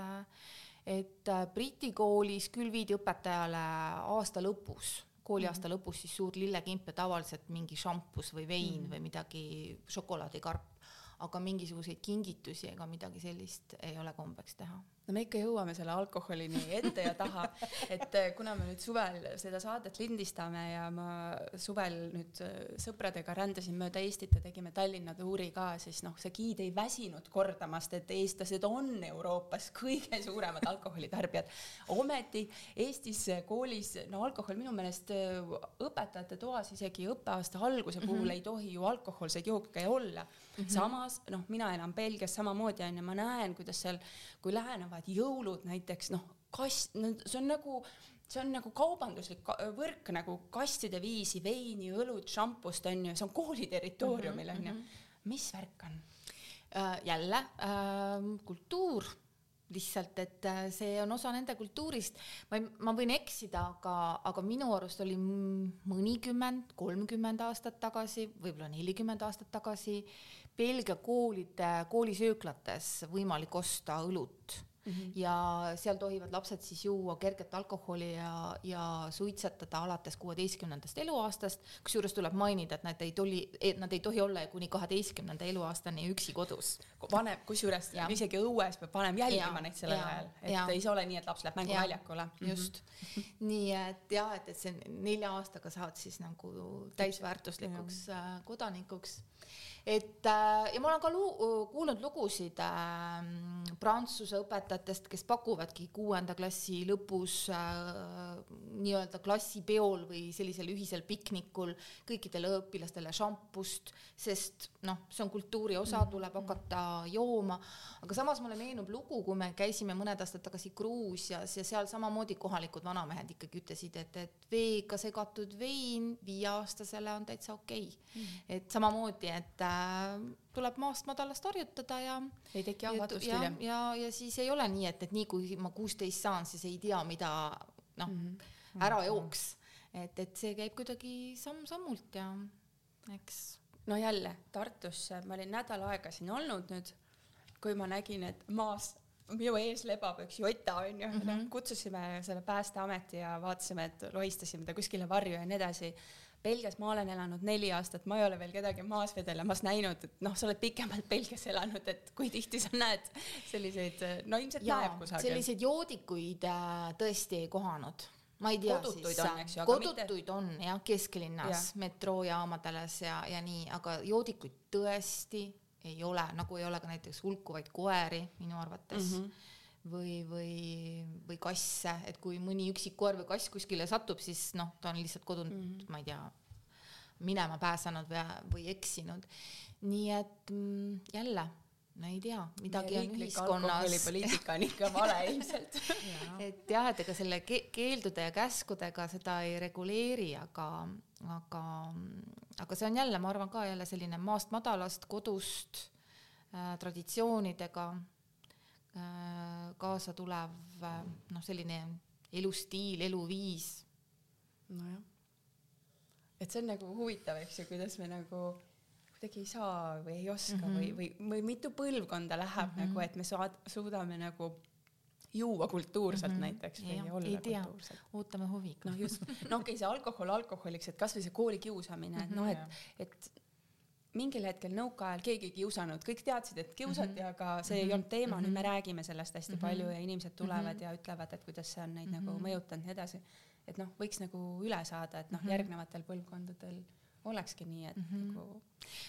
et äh, Briti koolis küll viidi õpetajale aasta lõpus, kooliaasta mm -hmm. lõpus siis suur lillekimp ja tavaliselt mingi šampus või vein mm -hmm. või midagi, šokolaadikarp, aga mingisuguseid kingitusi ega midagi sellist ei ole kombeks teha no me ikka jõuame selle alkoholini ette ja taha, et eh, kuna me nüüd suvel seda saadet lindistame ja ma suvel nüüd eh, sõpradega rändasin mööda Eestit ja tegime Tallinna tuuri ka, siis noh, see giid ei väsinud kordamast, et eestlased on Euroopas kõige suuremad alkoholitarbijad. ometi Eestis koolis, no alkohol minu meelest eh, õpetajate toas isegi õppeaasta alguse puhul mm -hmm. ei tohi ju alkohoolseid jooke olla mm. -hmm. samas noh, mina elan Belgias samamoodi onju, ma näen, kuidas seal, kui lähenevad jõulud näiteks noh, kast, no see on nagu see on nagu kaubanduslik võrk nagu kastide viisi veini, õlut, šampust onju, see on kooli territooriumil onju mm -hmm.. mis värk on äh,? jälle äh, kultuur lihtsalt, et äh, see on osa nende kultuurist. ma ei, ma võin eksida, aga, aga minu arust oli mõnikümmend, kolmkümmend aastat tagasi, võib-olla nelikümmend aastat tagasi Belgia koolide, koolisööklates võimalik osta õlut mm -hmm. ja seal tohivad lapsed siis juua kerget alkoholi ja, ja suitsetada alates kuueteistkümnendast eluaastast. kusjuures tuleb mainida, et nad ei tohi, nad ei tohi olla kuni kaheteistkümnenda eluaastani üksi kodus. vanem, kusjuures isegi õues peab vanem jälgima neid sellel ajal, et ja. ei ole nii, et laps läheb mänguväljakule. Mhm. just mm, -hmm. nii et jah, et, et see nelja aastaga saad siis nagu täisväärtuslikuks ja. Äh, kodanikuks et äh, ja ma olen ka lu-, kuulnud lugusid äh, prantsuse õpetajatest, kes pakuvadki kuuenda klassi lõpus äh, nii-öelda klassipeol või sellisel ühisel piknikul kõikidele õpilastele šampust, sest noh, see on kultuuri osa, tuleb hakata jooma, aga samas mulle meenub lugu, kui me käisime mõned aastad tagasi Gruusias ja seal samamoodi kohalikud vanamehed ikkagi ütlesid, et, et veega segatud vein viieaastasele on täitsa okei okay. mm.. et samamoodi, et äh, tuleb maast madalast harjutada ja ei teki ahvatlust hiljem. ja, ja, ja siis ei ole nii, et, et nii kui ma kuusteist saan, siis ei tea, mida noh mm -hmm. ära jooks. et, et see käib kuidagi samm-sammult ja eks. no jälle Tartusse, ma olin nädal aega siin olnud nüüd, kui ma nägin, et maas minu ees lebab üks jota onju mm, -hmm. kutsusime selle päästeameti ja vaatasime, et lohistasime ta kuskile varju ja nii edasi Belgias ma olen elanud neli aastat, ma ei ole veel kedagi maas vedelemas näinud, et noh, sa oled pikemalt Belgias elanud, et kui tihti sa näed selliseid, no ilmselt ja, näeb kusagil. selliseid joodikuid äh, tõesti ei kohanud ma ei tea kodutuid siis, on, eks ju, kodutuid mitte... on jah, kesklinnas ja. metroojaamadales ja, ja nii, aga joodikuid tõesti ei ole, nagu ei ole ka näiteks hulkuvaid koeri minu arvates mm. -hmm või, või, või kasse, et kui mõni üksik koer või kass kuskile satub, siis noh, ta on lihtsalt kodunt mm, -hmm. ma ei tea, minema pääsenud või, või eksinud. nii et mm, jälle, no ei tea, midagi on ühiskonnas. alkoholipoliitika on ikka vale ilmselt et jah, et ega selle ke keeldude ja käskudega seda ei reguleeri, aga, aga, aga see on jälle, ma arvan ka jälle selline maast madalast kodust äh, traditsioonidega kaasa tulev äh, noh, selline elustiil, eluviis. nojah, et see on nagu huvitav, eks ju, kuidas me nagu kuidagi ei saa või ei oska mm -hmm. või, või, või mitu põlvkonda läheb mm -hmm. nagu, et me saad, suudame nagu juua kultuurselt mm -hmm. näiteks või ja, olla kultuurselt. ootame huviga. noh, just, no okei okay,, see alkohol alkoholiks, et kasvõi see koolikiusamine mm, -hmm, et noh, et, et mingil hetkel nõukaajal keegi ei kiusanud, kõik teadsid, et kiusati mm, -hmm. aga see mm -hmm. ei olnud teema mm, -hmm. nüüd me mhm. räägime sellest hästi mm -hmm. palju ja inimesed tulevad mm -hmm. ja ütlevad, et kuidas see on neid mm -hmm. nagu mhm. mõjutanud ja nii edasi. et noh, võiks nagu üle saada, et noh -hmm., järgnevatel põlvkondadel olekski nii, et mm -hmm. nagu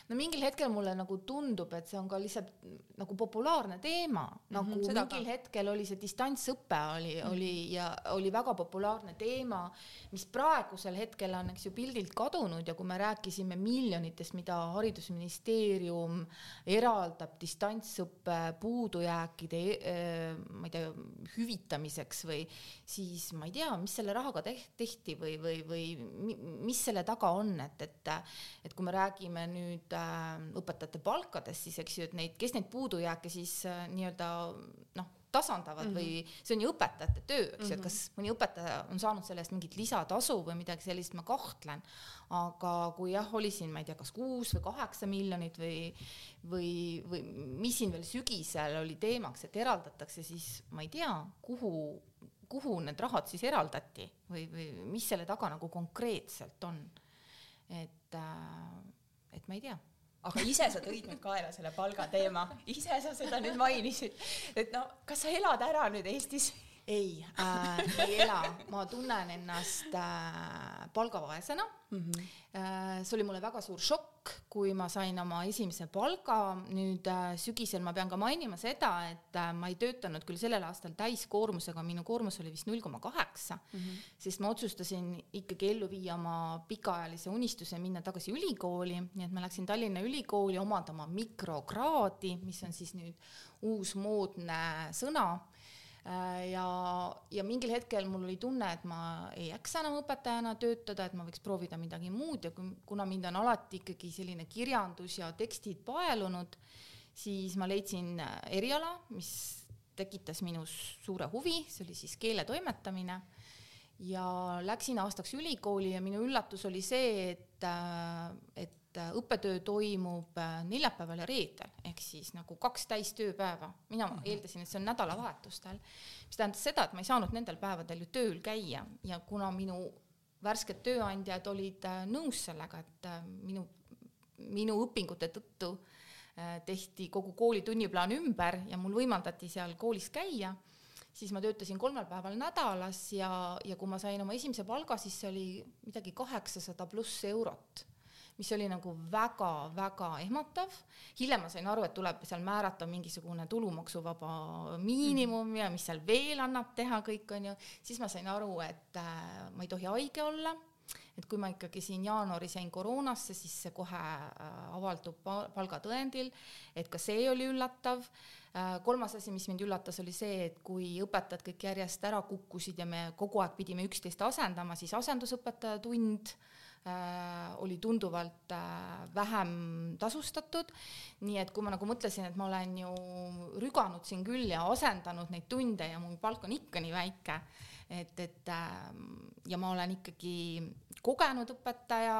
no mingil hetkel mulle nagu tundub, et see on ka lihtsalt nagu populaarne teema mm, -hmm, nagu mingil ka. hetkel oli see distantsõpe oli mm, -hmm. oli ja oli väga populaarne teema, mis praegusel hetkel on, eks ju, pildilt kadunud ja kui me rääkisime miljonitest, mida Haridusministeerium eraldab distantsõppe puudujääkide ma ei tea, hüvitamiseks või siis ma ei tea, mis selle rahaga tehti või, või, või mis selle taga on, et, et, et kui me räägime nüüd nüüd äh, õpetajate palkadest, siis eks ju, et neid, kes neid puudujääke siis äh, nii-öelda noh, tasandavad mm -hmm. või see on ju õpetajate töö, eks ju mm -hmm., et kas mõni õpetaja on saanud selle eest mingit lisatasu või midagi sellist, ma kahtlen. aga kui jah, oli siin, ma ei tea, kas kuus või kaheksa miljonit või, või, või mis siin veel sügisel oli teemaks, et eraldatakse, siis ma ei tea, kuhu, kuhu need rahad siis eraldati või, või mis selle taga nagu konkreetselt on. et äh, et ma ei tea. Aga ise sa tõid nüüd kaela selle palgateema, ise sa seda nüüd mainisid, et no kas sa elad ära nüüd Eestis? ei äh,, ei ela, ma tunnen ennast äh, palgavaesena mm. -hmm. See oli mulle väga suur šokk, kui ma sain oma esimese palga. nüüd äh, sügisel ma pean ka mainima seda, et äh, ma ei töötanud küll sellel aastal täiskoormusega, minu koormus oli vist null koma kaheksa, mhm. sest ma otsustasin ikkagi ellu viia oma pikaajalise unistuse, minna tagasi ülikooli, nii et ma läksin Tallinna Ülikooli omandama mikrokraadi, mis on siis nüüd uus moodne sõna ja, ja mingil hetkel mul oli tunne, et ma ei jaksa enam õpetajana töötada, et ma võiks proovida midagi muud. Ja kuna mind on alati ikkagi selline kirjandus ja tekstid paelunud, siis ma leidsin äh, eriala, mis tekitas minus suure huvi, see oli siis keeletoimetamine ja läksin aastaks ülikooli ja minu üllatus oli see, et, äh, et et äh, õppetöö toimub äh, neljapäeval ja reedel, ehk siis nagu kaks täistööpäeva. mina mm -hmm. eeldasin, et see on nädalavahetustel, mis tähendas seda, et ma ei saanud nendel päevadel ju tööl käia ja kuna minu värsked tööandjad olid äh, nõus sellega, et minu, minu õpingute tõttu tehti kogu kooli tunniplaan ümber ja mul võimaldati seal koolis käia, siis ma töötasin kolmel päeval nädalas ja, ja kui ma sain oma esimese palga, siis see oli midagi kaheksasada pluss eurot mis oli nagu väga-väga ehmatav. hiljem ma sain aru, et tuleb seal määrata mingisugune tulumaksuvaba miinimum ja mis seal veel annab teha kõik onju, siis ma sain aru, et äh, ma ei tohi haige olla et kui ma ikkagi siin jaanuaris jäin koroonasse, siis see kohe äh, avaldub palgatõendil, et ka see oli üllatav. Äh, kolmas asi, mis mind üllatas, oli see, et kui õpetajad kõik järjest ära kukkusid ja me kogu aeg pidime üksteist asendama, siis asendusõpetaja tund äh, oli tunduvalt vähem tasustatud. nii et kui ma nagu mõtlesin, et ma olen ju rüganud siin küll ja asendanud neid tunde ja mu palk on ikka nii väike et, et ähm, ja ma olen ikkagi kogenud õpetaja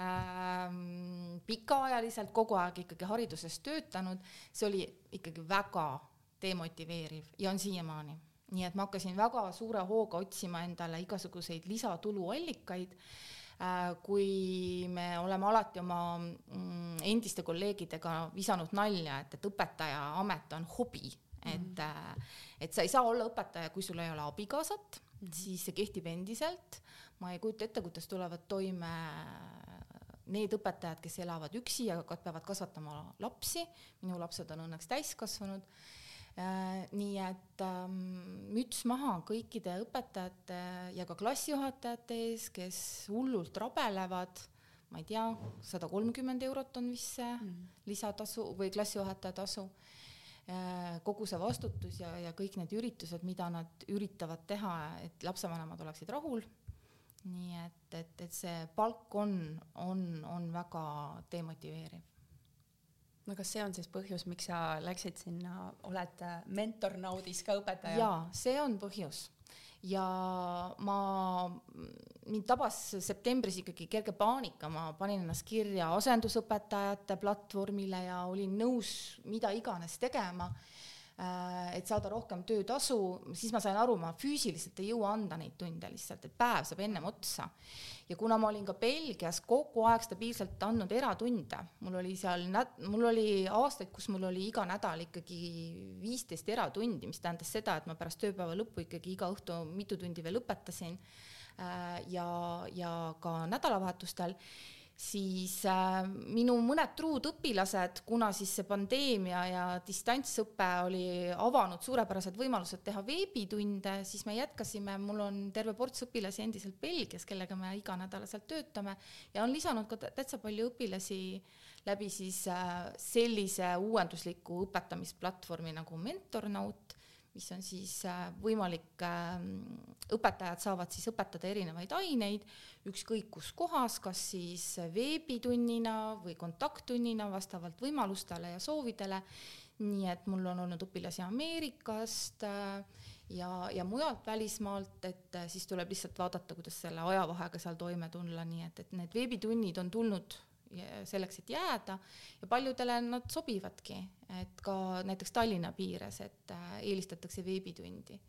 ähm,, pikaajaliselt kogu aeg ikkagi hariduses töötanud, see oli ikkagi väga demotiveeriv ja on siiamaani. nii et ma hakkasin väga suure hooga otsima endale igasuguseid lisatuluallikaid äh, kui me oleme alati oma mm, endiste kolleegidega visanud nalja, et, et õpetaja amet on hobi, et mm, -hmm. et sa ei saa olla õpetaja, kui sul ei ole abikaasat -hmm. siis see kehtib endiselt. ma ei kujuta ette, kuidas tulevad toime need õpetajad, kes elavad üksi ja peavad kasvatama lapsi. minu lapsed on õnneks täiskasvanud äh,. Nii et ähm, müts maha kõikide õpetajate ja ka klassijuhatajate ees, kes hullult rabelevad ma ei tea, sada kolmkümmend eurot on vist see mm. lisatasu või klassijuhataja tasu Äh, kogu see vastutus ja, ja kõik need üritused, mida nad üritavad teha, et lapsevanemad oleksid rahul. nii et, et, et see palk on, on, on väga demotiveeriv. No kas see on siis põhjus, miks sa läksid sinna, oled mentornaudis ka õpetaja? jaa, see on põhjus. Ja ma, mind tabas septembris ikkagi kerge paanika, ma panin ennast kirja asendusõpetajate platvormile ja olin nõus mida iganes tegema. Äh, et saada rohkem töötasu, siis ma sain aru, ma füüsiliselt ei jõua anda neid tunde lihtsalt, et päev saab ennem otsa. ja kuna ma olin ka Belgias kogu aeg stabiilselt andnud eratunde, mul oli seal mul oli aastaid, kus mul oli iga nädal ikkagi viisteist eratundi, mis tähendas seda, et ma pärast tööpäeva lõppu ikkagi iga õhtu mitu tundi veel õpetasin äh, ja, ja ka nädalavahetustel siis äh, minu mõned truud õpilased, kuna siis see pandeemia ja distantsõpe oli avanud suurepärased võimalused teha veebitunde, siis me jätkasime, mul on terve ports õpilasi endiselt Belgias, kellega me iganädalaselt töötame ja on lisanud ka täitsa palju õpilasi läbi siis äh, sellise uuendusliku õpetamisplatvormi nagu Mentornote mis on siis äh, võimalik, ähm, õpetajad saavad siis õpetada erinevaid aineid ükskõik kus kohas, kas siis veebitunnina või kontakttunnina vastavalt võimalustele ja soovidele. nii et mul on olnud õpilasi Ameerikast äh, ja, ja mujalt välismaalt, et äh, siis tuleb lihtsalt vaadata, kuidas selle ajavahega seal toime tulla, nii et, et need veebitunnid on tulnud selleks, et jääda ja paljudele nad sobivadki, et ka näiteks Tallinna piires, et äh, eelistatakse veebitundi.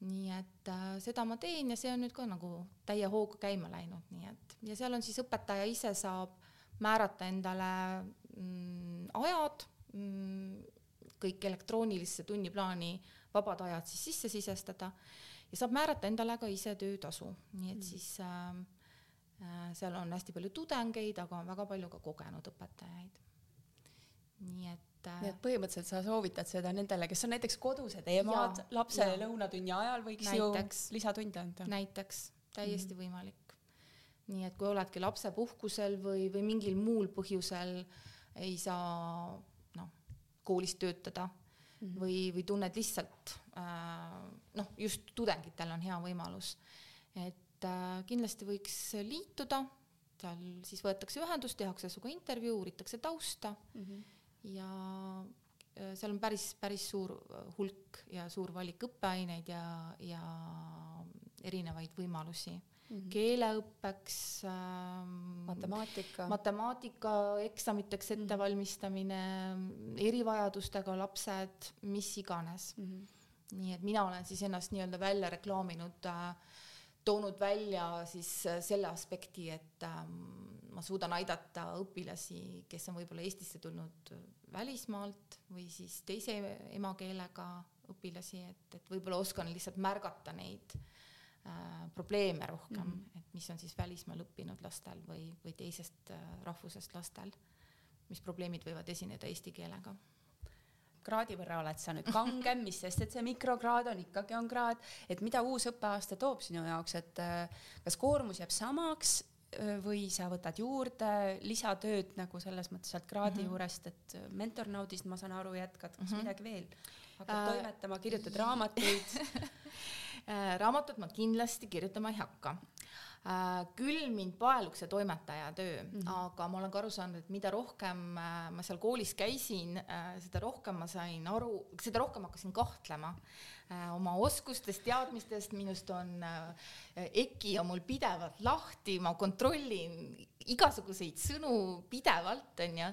nii et äh, seda ma teen ja see on nüüd ka nagu täie hooga käima läinud, nii et ja seal on siis õpetaja ise saab määrata endale mm, ajad mm,, kõik elektroonilisse tunniplaani vabad ajad siis sisse sisestada ja saab määrata endale ka ise töötasu, nii et mm. siis äh, Äh, seal on hästi palju tudengeid, aga on väga palju ka kogenud õpetajaid. nii et äh, nii et põhimõtteliselt sa soovitad seda nendele, kes on näiteks kodused emad, lapsele lõunatunni ajal võiks näiteks, ju lisatunde anda? näiteks, täiesti mm -hmm. võimalik. nii et kui oledki lapsepuhkusel või, või mingil muul põhjusel ei saa noh, koolis töötada mm -hmm. või, või tunned lihtsalt äh, noh, just tudengitel on hea võimalus, et et äh, kindlasti võiks liituda, seal siis võetakse ühendust, tehakse sinuga intervjuu, uuritakse tausta mm -hmm. ja äh, seal on päris, päris suur äh, hulk ja suur valik õppeaineid ja, ja erinevaid võimalusi mm -hmm. keeleõppeks ähm,, matemaatika, matemaatika eksamiteks mhm. ettevalmistamine mm, -hmm. erivajadustega lapsed, mis iganes mm. -hmm. nii et mina olen siis ennast nii-öelda välja reklaaminud äh, toonud välja siis äh, selle aspekti, et ähm, ma suudan aidata õpilasi, kes on võib-olla Eestisse tulnud välismaalt või siis teise emakeelega õpilasi, et, et võib-olla oskan lihtsalt märgata neid äh, probleeme rohkem mm, -hmm. et mis on siis välismaal õppinud lastel või, või teisest äh, rahvusest lastel, mis probleemid võivad esineda eesti keelega kraadi võrra oled sa nüüd kangem, mis sest, et see mikrokraad on ikkagi on kraad, et mida uus õppeaasta toob sinu jaoks, et äh, kas koormus jääb samaks või sa võtad juurde lisatööd nagu selles mõttes sealt kraadi mm -hmm. juurest, et mentornaudist ma saan aru, jätkad, kas mm -hmm. midagi veel? hakkad äh, toimetama, kirjutad raamatuid äh, raamatut ma kindlasti kirjutama ei hakka äh,. Küll mind paeluks see toimetaja töö mm, -hmm. aga ma olen ka aru saanud, et mida rohkem äh, ma seal koolis käisin äh,, seda rohkem ma sain aru, seda rohkem hakkasin kahtlema Äh, oma oskustest, teadmistest, minust on äh, EKI on mul pidevalt lahti, ma kontrollin igasuguseid sõnu pidevalt, onju,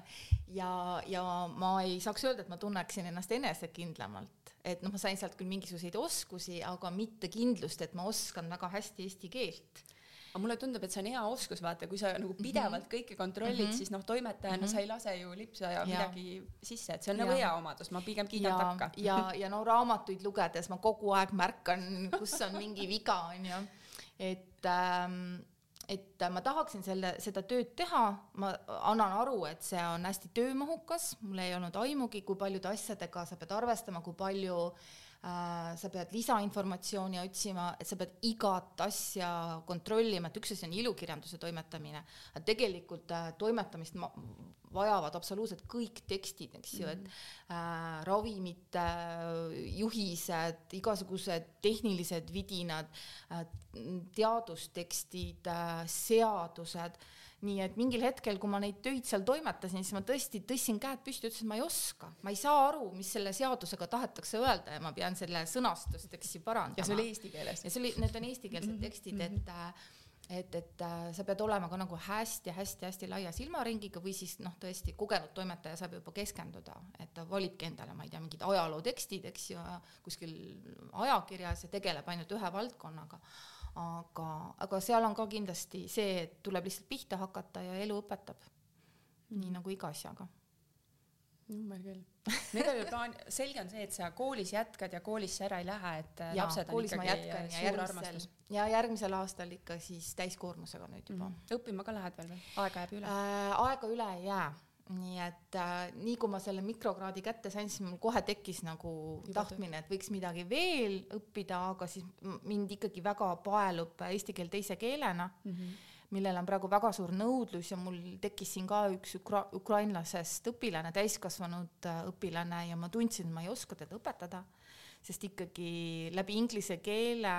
ja, ja ma ei saaks öelda, et ma tunneksin ennast enesekindlamalt, et noh, ma sain sealt küll mingisuguseid oskusi, aga mitte kindlust, et ma oskan väga hästi eesti keelt aga mulle tundub, et see on hea oskus, vaata, kui sa nagu mhm. pidevalt mm -hmm. kõike kontrollid mm, -hmm. siis noh, toimetajana mm -hmm. sa ei lase ju lipsa ja, ja midagi sisse, et see on ja. nagu hea omadus, ma pigem kiidan ja, takka. ja, ja no raamatuid lugedes ma kogu aeg märkan, kus on mingi viga, onju. et ähm, et ma tahaksin selle, seda tööd teha, ma annan aru, et see on hästi töömahukas, mul ei olnud aimugi, kui paljude asjadega sa pead arvestama, kui palju äh, Äh, sa pead lisainformatsiooni otsima, et sa pead igat asja kontrollima, et üks asi on ilukirjanduse toimetamine, aga tegelikult äh, toimetamist ma, vajavad absoluutselt kõik tekstid, eks ju, et mm. äh, ravimite äh, juhised, igasugused tehnilised vidinad äh,, teadustekstid äh,, seadused äh,, nii et mingil hetkel, kui ma neid töid seal toimetasin, siis ma tõesti tõstsin käed püsti, ütlesin, et ma ei oska, ma ei saa aru, mis selle seadusega tahetakse öelda ja ma pean selle sõnastust, eks ju, parandama. ja see oli eesti keeles? ja see oli, need on eestikeelsed mm -hmm. tekstid, et äh, et, et äh, sa pead olema ka nagu hästi-hästi-hästi laia silmaringiga või siis noh, tõesti kogenud toimetaja saab juba keskenduda, et ta valibki endale, ma ei tea, mingid ajalootekstid, eks ju, kuskil ajakirjas ja tegeleb ainult ühe valdkonnaga aga, aga seal on ka kindlasti see, et tuleb lihtsalt pihta hakata ja elu õpetab mm.. nii nagu iga asjaga. number küll. no igal juhul plaan, selge on see, et sa koolis jätkad ja koolisse ära ei lähe, et ja, lapsed on ikkagi jätkan, suur järgmisel, armastus. ja järgmisel aastal ikka siis täiskoormusega nüüd juba mm.. õppima ka lähed veel või? aega jääb üle äh,? aega üle ei jää nii et äh, nii kui ma selle mikrokraadi kätte sain, siis mul kohe tekkis nagu Juba tahtmine, et võiks midagi veel õppida, aga siis mind ikkagi väga paelub eesti keel teise keelena mm, -hmm. millel on praegu väga suur nõudlus ja mul tekkis siin ka üks ukra-, ukrainlasest õpilane, täiskasvanud äh, õpilane ja ma tundsin, et ma ei oska teda õpetada sest ikkagi läbi inglise keele,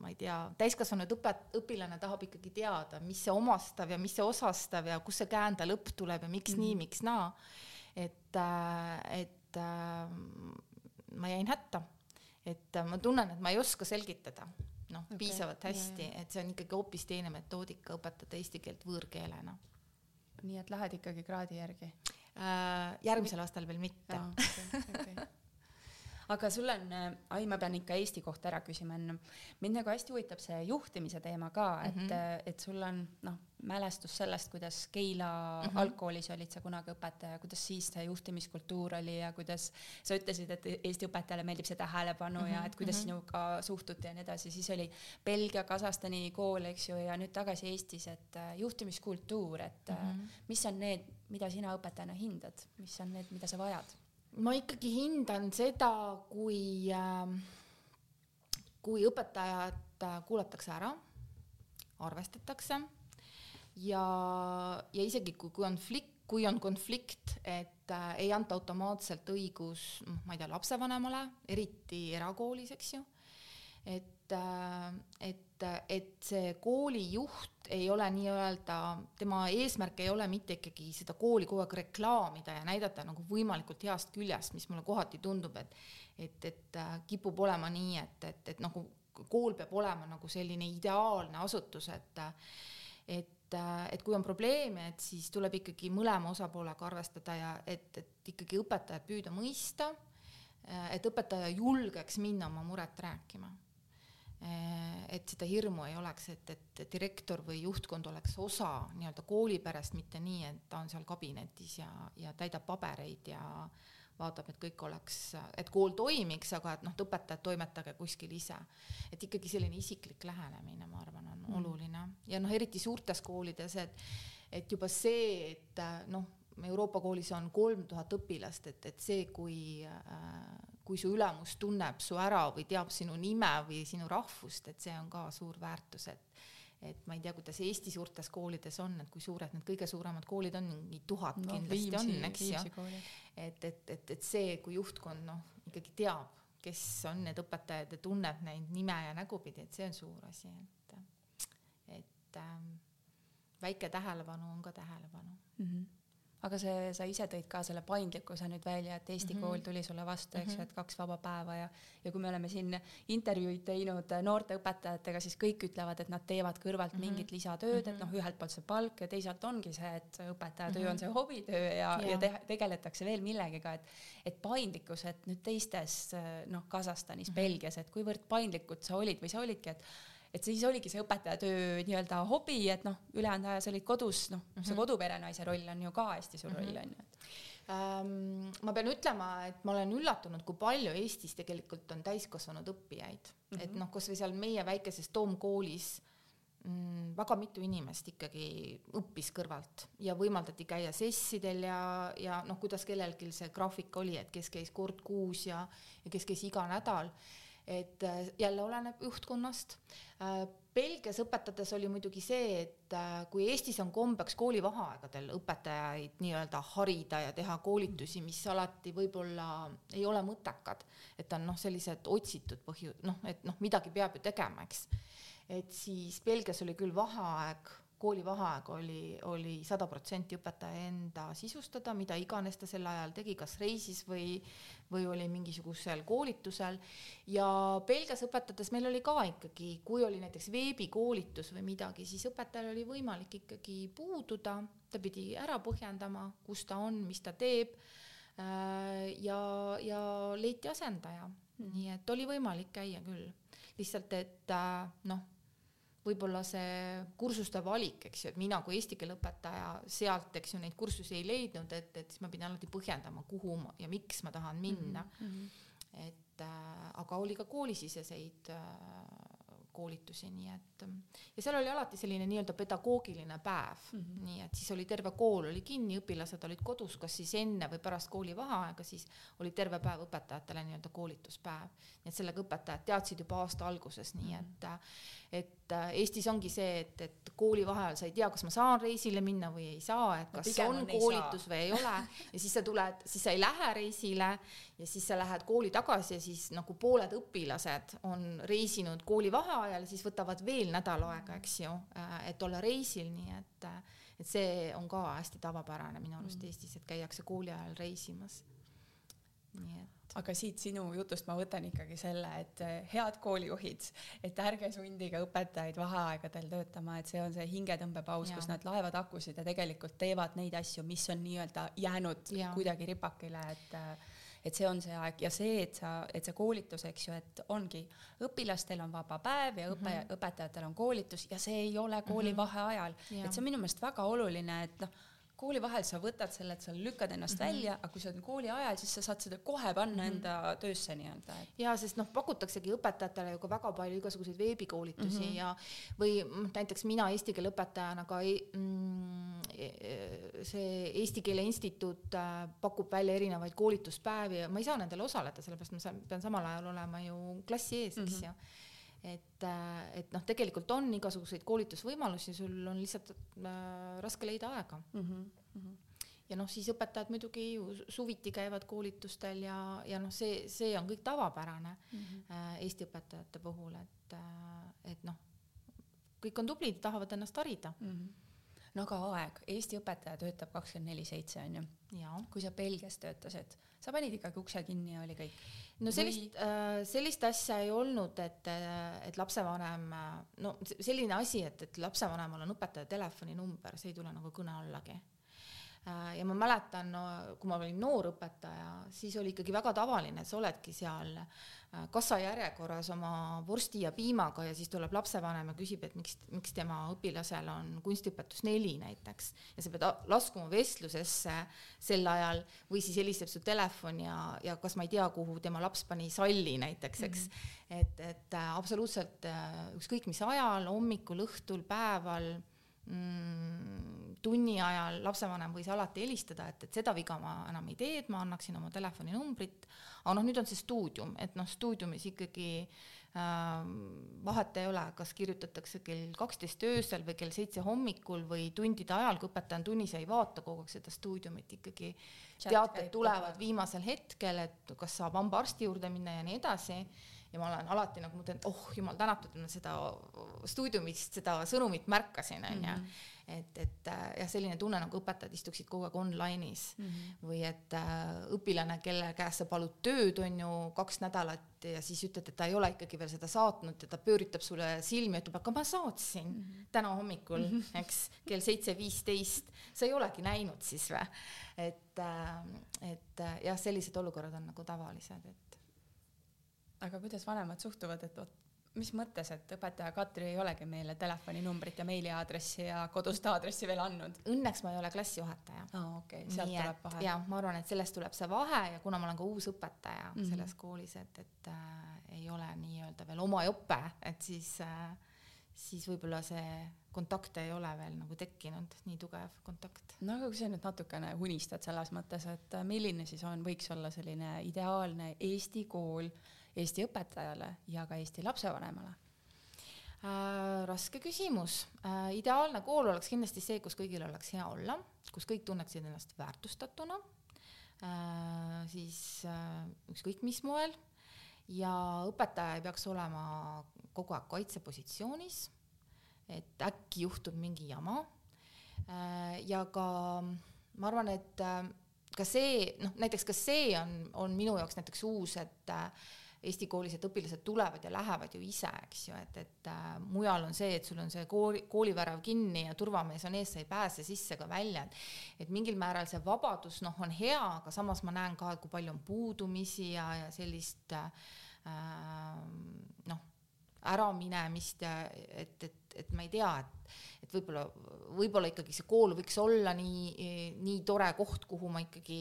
ma ei tea, täiskasvanud õpet-, õpilane tahab ikkagi teada, mis see omastav ja mis see osastav ja kust see käände lõpp tuleb ja miks mm -hmm. nii, miks naa. et, äh, et äh, ma jäin hätta, et äh, ma tunnen, et ma ei oska selgitada noh okay., piisavalt hästi, et see on ikkagi hoopis teine metoodika õpetada eesti keelt võõrkeelena. nii et lähed ikkagi kraadi järgi? järgmisel aastal veel mitte. Okay, okay aga sul on, ai, ma pean ikka Eesti kohta ära küsima enne. mind nagu hästi huvitab see juhtimise teema ka, et mm, -hmm. et sul on noh, mälestus sellest, kuidas Keila mm -hmm. algkoolis olid sa kunagi õpetaja, kuidas siis see juhtimiskultuur oli ja kuidas sa ütlesid, et Eesti õpetajale meeldib see tähelepanu mm -hmm. ja et kuidas mm -hmm. sinuga suhtuti ja nii edasi, siis oli Belgia, Kasahstani kool, eks ju, ja nüüd tagasi Eestis, et äh, juhtimiskultuur, et mm -hmm. mis on need, mida sina õpetajana hindad, mis on need, mida sa vajad? Ma ikkagi hindan seda, kui, ähm, kui õpetajat äh, kuulatakse ära, arvestatakse ja, ja isegi kui konflikt, kui on konflikt, et äh, ei anta automaatselt õigus, noh, ma ei tea, lapsevanemale, eriti erakoolis, eks ju, et, äh, et, et see koolijuht ei ole nii-öelda, tema eesmärk ei ole mitte ikkagi seda kooli kogu aeg reklaamida ja näidata nagu võimalikult heast küljest, mis mulle kohati tundub, et et, et äh, kipub olema nii, et, et, et nagu kool peab olema nagu selline ideaalne asutus, et et, et kui on probleeme, et siis tuleb ikkagi mõlema osapoolega arvestada ja et, et ikkagi õpetajat püüda mõista, et õpetaja julgeks minna oma muret rääkima et seda hirmu ei oleks, et, et direktor või juhtkond oleks osa nii-öelda kooli perest, mitte nii, et ta on seal kabinetis ja, ja täidab pabereid ja vaatab, et kõik oleks, et kool toimiks, aga et noh, et õpetajad toimetage kuskil ise. et ikkagi selline isiklik lähenemine, ma arvan, on mm. oluline ja noh, eriti suurtes koolides, et, et juba see, et noh, Euroopa koolis on kolm tuhat õpilast, et, et see, kui äh, kui su ülemus tunneb su ära või teab sinu nime või sinu rahvust, et see on ka suur väärtus, et et ma ei tea, kuidas Eesti suurtes koolides on, et kui suured need kõige suuremad koolid on, mingi tuhat no, kindlasti viimsi, on, eks ju. et, et, et, et see, kui juhtkond noh, ikkagi teab, kes on need õpetajad ja tunneb neid nime ja nägupidi, et see on suur asi, et, et ähm, väike tähelepanu on ka tähelepanu mm. -hmm aga see, sa ise tõid ka selle paindlikkuse nüüd välja, et Eesti mm -hmm. kool tuli sulle vastu, eks ju, et kaks vaba päeva ja, ja kui me oleme siin intervjuud teinud noorte õpetajatega, siis kõik ütlevad, et nad teevad kõrvalt mm -hmm. mingit lisatööd mm, -hmm. et noh, ühelt poolt see palk ja teisalt ongi see, et õpetaja töö mm -hmm. on see hobitöö ja, ja, ja te, tegeletakse veel millegiga, et, et paindlikkus, et nüüd teistes noh, Kasahstanis mm, -hmm. Belgias, et kuivõrd paindlikud sa olid või sa olidki, et et siis oligi see õpetajatöö nii-öelda hobi, et noh, ülejäänud aja sa olid kodus, noh mm -hmm., see koduperenaise roll on ju ka hästi suur roll, on ju. Um, ma pean ütlema, et ma olen üllatunud, kui palju Eestis tegelikult on täiskasvanud õppijaid mm, -hmm. et noh, kasvõi seal meie väikeses toomkoolis mm, väga mitu inimest ikkagi õppis kõrvalt ja võimaldati käia sessidel ja, ja noh, kuidas kellelgi see graafik oli, et kes käis kord kuus ja, ja kes käis iga nädal et äh, jälle oleneb juhtkonnast. Äh, Belgias õpetades oli muidugi see, et äh, kui Eestis on kombeks koolivaheaegadel õpetajaid nii-öelda harida ja teha koolitusi, mis alati võib-olla ei ole mõttekad, et on noh, sellised otsitud põhju-, noh, et noh, midagi peab ju tegema, eks. et siis Belgias oli küll vaheaeg koolivaheaeg oli, oli sada protsenti õpetaja enda sisustada, mida iganes ta sel ajal tegi, kas reisis või, või oli mingisugusel koolitusel. ja Belgias õpetades meil oli ka ikkagi, kui oli näiteks veebikoolitus või midagi, siis õpetajal oli võimalik ikkagi puududa, ta pidi ära põhjendama, kus ta on, mis ta teeb. Äh, ja, ja leiti asendaja, nii et oli võimalik käia küll, lihtsalt et äh, noh võib-olla see kursuste valik, eks ju, et mina kui eesti keele õpetaja sealt, eks ju, neid kursusi ei leidnud, et, et siis ma pidin alati põhjendama, kuhu ma ja miks ma tahan minna mm. -hmm. et äh, aga oli ka koolisiseseid äh, koolitusi, nii et ja seal oli alati selline nii-öelda pedagoogiline päev mm, -hmm. nii et siis oli terve kool oli kinni, õpilased olid kodus, kas siis enne või pärast koolivaheaega, siis oli terve päev õpetajatele nii-öelda koolituspäev. nii et sellega õpetajad teadsid juba aasta alguses, nii mhm. et et äh, Eestis ongi see, et, et kooli vaheajal sa ei tea, kas ma saan reisile minna või ei saa, et kas no, on, koolitus või ei ole ja siis sa tuled, siis sa ei lähe reisile ja siis sa lähed kooli tagasi ja siis nagu pooled õpilased on reisinud kooli vaheajal, siis võtavad veel nädal aega, eks ju, äh, et olla reisil, nii et et see on ka hästi tavapärane minu arust mm. Eestis, et käiakse kooli ajal reisimas. nii et aga siit sinu jutust ma võtan ikkagi selle, et eh, head koolijuhid, et ärge sundige õpetajaid vaheaegadel töötama, et see on see hingetõmbepaus, kus nad laevad akusid ja tegelikult teevad neid asju, mis on nii-öelda jäänud ja. kuidagi ripakile, et eh, et see on see aeg ja see, et sa, et see koolitus, eks ju, et ongi, õpilastel on vaba päev ja õpe mm, -hmm. õpetajatel on koolitus ja see ei ole kooli mm -hmm. vaheajal, et see on minu meelest väga oluline, et noh kooli vahel sa võtad selle, et sa lükkad ennast mm -hmm. välja, aga kui sa oled kooli ajal, siis sa saad seda kohe panna mm -hmm. enda töösse nii-öelda et.... ja sest noh, pakutaksegi õpetajatele ju ka väga palju igasuguseid veebikoolitusi mm -hmm. ja või mm, näiteks mina eesti keele õpetajana ka ei, mm, e, e, see Eesti Keele Instituut äh, pakub välja erinevaid koolituspäevi ja ma ei saa nendel osaleda, sellepärast ma saan, pean samal ajal olema ju klassi ees, eks mm -hmm. ju et, äh, et noh, tegelikult on igasuguseid koolitusvõimalusi, sul on lihtsalt äh, raske leida aega mm. -hmm. ja noh, siis õpetajad muidugi ju suviti käivad koolitustel ja, ja noh, see, see on kõik tavapärane mm -hmm. Eesti õpetajate puhul, et äh,, et noh, kõik on tublid, tahavad ennast harida mm. -hmm no aga aeg, Eesti õpetaja töötab kakskümmend neli seitse onju. kui sa Belgias töötasid, sa panid ikkagi ukse kinni ja oli kõik? no sellist Või..., äh, sellist asja ei olnud, et, äh, et lapsevanem, äh, no selline asi, et, et lapsevanemal on õpetaja telefoninumber, see ei tule nagu kõne allagi ja ma mäletan no,, kui ma olin noor õpetaja, siis oli ikkagi väga tavaline, et sa oledki seal äh, kassajärjekorras oma vorsti ja piimaga ja siis tuleb lapsevanem ja küsib, et miks, miks tema õpilasel on kunstiõpetus neli näiteks. ja sa pead laskuma vestlusesse sel ajal või siis helistab su telefon ja, ja kas ma ei tea, kuhu tema laps pani salli näiteks, eks mm. -hmm. et, et äh, absoluutselt ükskõik mis ajal, hommikul, õhtul, päeval tunni ajal lapsevanem võis alati helistada, et, et seda viga ma enam ei tee, et ma annaksin oma telefoninumbrit. aga noh, nüüd on see stuudium, et noh, stuudiumis ikkagi äh, vahet ei ole, kas kirjutatakse kell kaksteist öösel või kell seitse hommikul või tundide ajal, kui õpetaja on tunnis ja ei vaata kogu aeg seda stuudiumit ikkagi. teated tulevad viimasel hetkel, et kas saab hambaarsti juurde minna ja nii edasi ja ma olen alati nagu mõtlen, et oh jumal tänatud, et ma seda stuudiumist seda sõnumit märkasin, onju. Mhm. et, et äh, jah, selline tunne nagu õpetajad istuksid kogu aeg online'is mm -hmm. või et äh, õpilane, kelle käest sa palud tööd, on ju, kaks nädalat ja siis ütled, et ta ei ole ikkagi veel seda saatnud ja ta pööritab sulle silmi ja ütleb, aga ma saatsin mm -hmm. täna hommikul mm, -hmm. eks, kell seitse viisteist. sa ei olegi näinud siis või? et äh,, et äh, jah, sellised olukorrad on nagu tavalised, et aga kuidas vanemad suhtuvad, et vot mis mõttes, et õpetaja Katri ei olegi meile telefoninumbrit ja meiliaadressi ja kodust aadressi veel andnud? Õnneks ma ei ole klassijuhataja. aa oh, okei okay., sealt Nii tuleb vahe. jaa, ma arvan, et sellest tuleb see vahe ja kuna ma olen ka uus õpetaja mm -hmm. selles koolis, et, et äh, ei ole nii-öelda veel oma jope, et siis äh, siis võib-olla see kontakt ei ole veel nagu tekkinud, nii tugev kontakt. no aga kui sa nüüd natukene unistad selles mõttes, et äh, milline siis on, võiks olla selline ideaalne Eesti kool Eesti õpetajale ja ka Eesti lapsevanemale äh,? raske küsimus äh,. ideaalne kool oleks kindlasti see, kus kõigil oleks hea olla, kus kõik tunneksid ennast väärtustatuna äh,, siis äh, ükskõik mis moel ja õpetaja ei peaks olema kogu aeg kaitsepositsioonis, et äkki juhtub mingi jama äh,. ja ka ma arvan, et äh, ka see, noh näiteks ka see on, on minu jaoks näiteks uus, et Eesti koolis, et õpilased tulevad ja lähevad ju ise, eks ju, et, et äh, mujal on see, et sul on see kooli, koolivärav kinni ja turvamees on ees, sa ei pääse sisse ega välja, et et mingil määral see vabadus noh, on hea, aga samas ma näen ka, kui palju on puudumisi ja, ja sellist äh, noh, äraminemist ja et, et, et ma ei tea, et, et võib-olla, võib-olla ikkagi see kool võiks olla nii, nii tore koht, kuhu ma ikkagi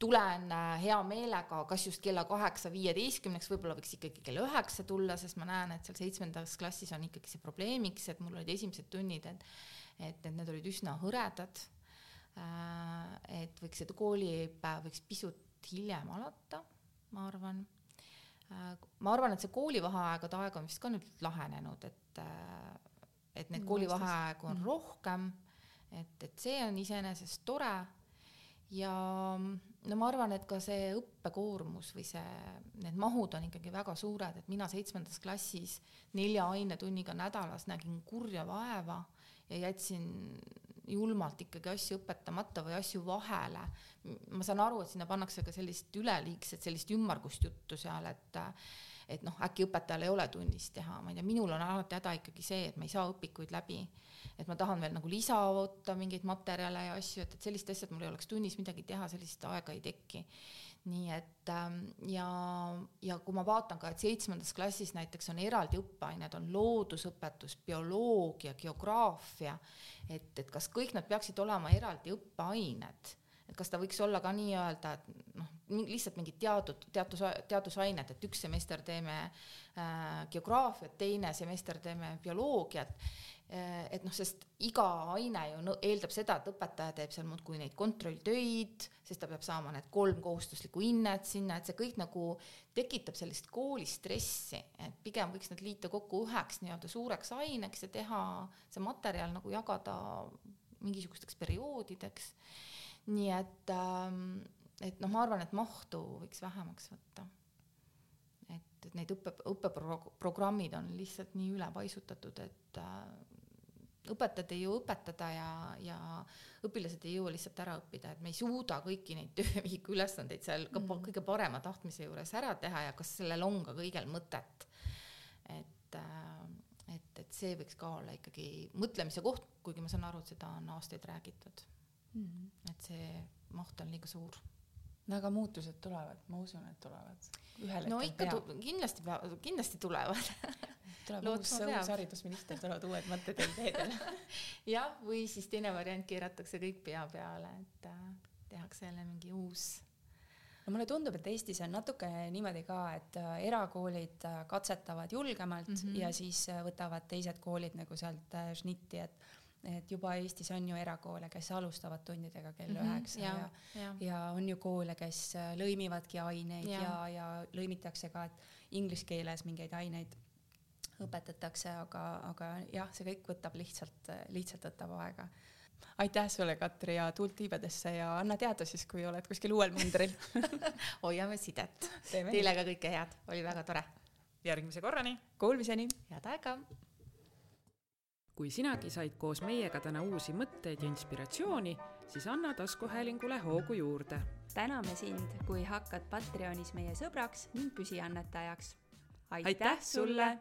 tulen äh, hea meelega, kas just kella kaheksa viieteistkümneks, võib-olla võiks ikkagi kell üheksa tulla, sest ma näen, et seal seitsmendas klassis on ikkagi see probleemiks, et mul olid esimesed tunnid, et et, et need olid üsna hõredad. Äh, et võiks seda koolipäev võiks pisut hiljem alata, ma arvan. Äh, ma arvan, et see koolivaheaegade aeg on vist ka nüüd lahenenud, et, et neid koolivaheaegu on rohkem, et, et see on iseenesest tore ja no ma arvan, et ka see õppekoormus või see, need mahud on ikkagi väga suured, et mina seitsmendas klassis nelja ainetunniga nädalas nägin kurja vaeva ja jätsin julmalt ikkagi asju õpetamata või asju vahele. ma saan aru, et sinna pannakse ka sellist üleliigset, sellist ümmargust juttu seal, et et noh, äkki õpetajal ei ole tunnis teha, ma ei tea, minul on alati häda ikkagi see, et ma ei saa õpikuid läbi et ma tahan veel nagu lisa võtta mingeid materjale ja asju, et, et sellist asja, et mul ei oleks tunnis midagi teha, sellist aega ei teki. nii et ähm, ja, ja kui ma vaatan ka, et seitsmendas klassis näiteks on eraldi õppeained, on loodusõpetus, bioloogia, geograafia, et, et kas kõik nad peaksid olema eraldi õppeained et kas ta võiks olla ka nii-öelda, et noh, lihtsalt mingid teadud, teadus, teadusained, et üks semester teeme äh, geograafiat, teine semester teeme bioloogiat Äh, et noh, sest iga aine ju eeldab seda, et õpetaja teeb seal muudkui neid kontrolltöid, sest ta peab saama need kolm kohustuslikku hinnet sinna, et see kõik nagu tekitab sellist koolistressi, et pigem võiks need liita kokku üheks nii-öelda suureks aineks ja teha see materjal nagu jagada mingisugusteks perioodideks. nii et, ähm, et noh, ma arvan, et mahtu võiks vähemaks võtta et, et need õppe, õppeprogrammid on lihtsalt nii ülepaisutatud, et äh, õpetajad ei jõua õpetada ja, ja õpilased ei jõua lihtsalt ära õppida, et me ei suuda kõiki neid töövihiku ülesandeid seal ka mm. kõige parema tahtmise juures ära teha ja kas sellel on ka kõigil mõtet. et, äh, et, et see võiks ka olla ikkagi mõtlemise koht, kuigi ma saan aru, et seda on aastaid räägitud mm.. et see maht on liiga suur. No aga muutused tulevad, ma usun, et tulevad. no ikka tu-, kindlasti peavad, kindlasti tulevad. Tuleb uus, uus haridusminister, tulevad uued mõtted ja ideed jah, või siis teine variant, keeratakse kõik pea peale, et äh, tehakse jälle mingi uus. No mulle tundub, et Eestis on natuke niimoodi ka, et äh, erakoolid äh, katsetavad julgemalt mm -hmm. ja siis võtavad teised koolid nagu sealt šnitti, et et juba Eestis on ju erakoole, kes alustavad tundidega kell mhm, üheksa mm -hmm, ja, ja, ja., ja on ju koole, kes lõimivadki aineid ja, ja, ja lõimitakse ka, et inglise keeles mingeid aineid õpetatakse, aga, aga jah, see kõik võtab lihtsalt, lihtsalt võtab aega aitäh sulle, Katri, ja tuult tiibadesse ja anna teada siis, kui oled kuskil uuel mandril hoiame sidet. Teile ka kõike head, oli väga tore. järgmise korrani. Kuulmiseni. head aega. Kui sinagi said koos meiega täna uusi mõtteid ja inspiratsiooni, siis anna taskuhäälingule hoogu juurde. täname sind, kui hakkad Patreonis meie sõbraks ning püsiannetajaks. aitäh sulle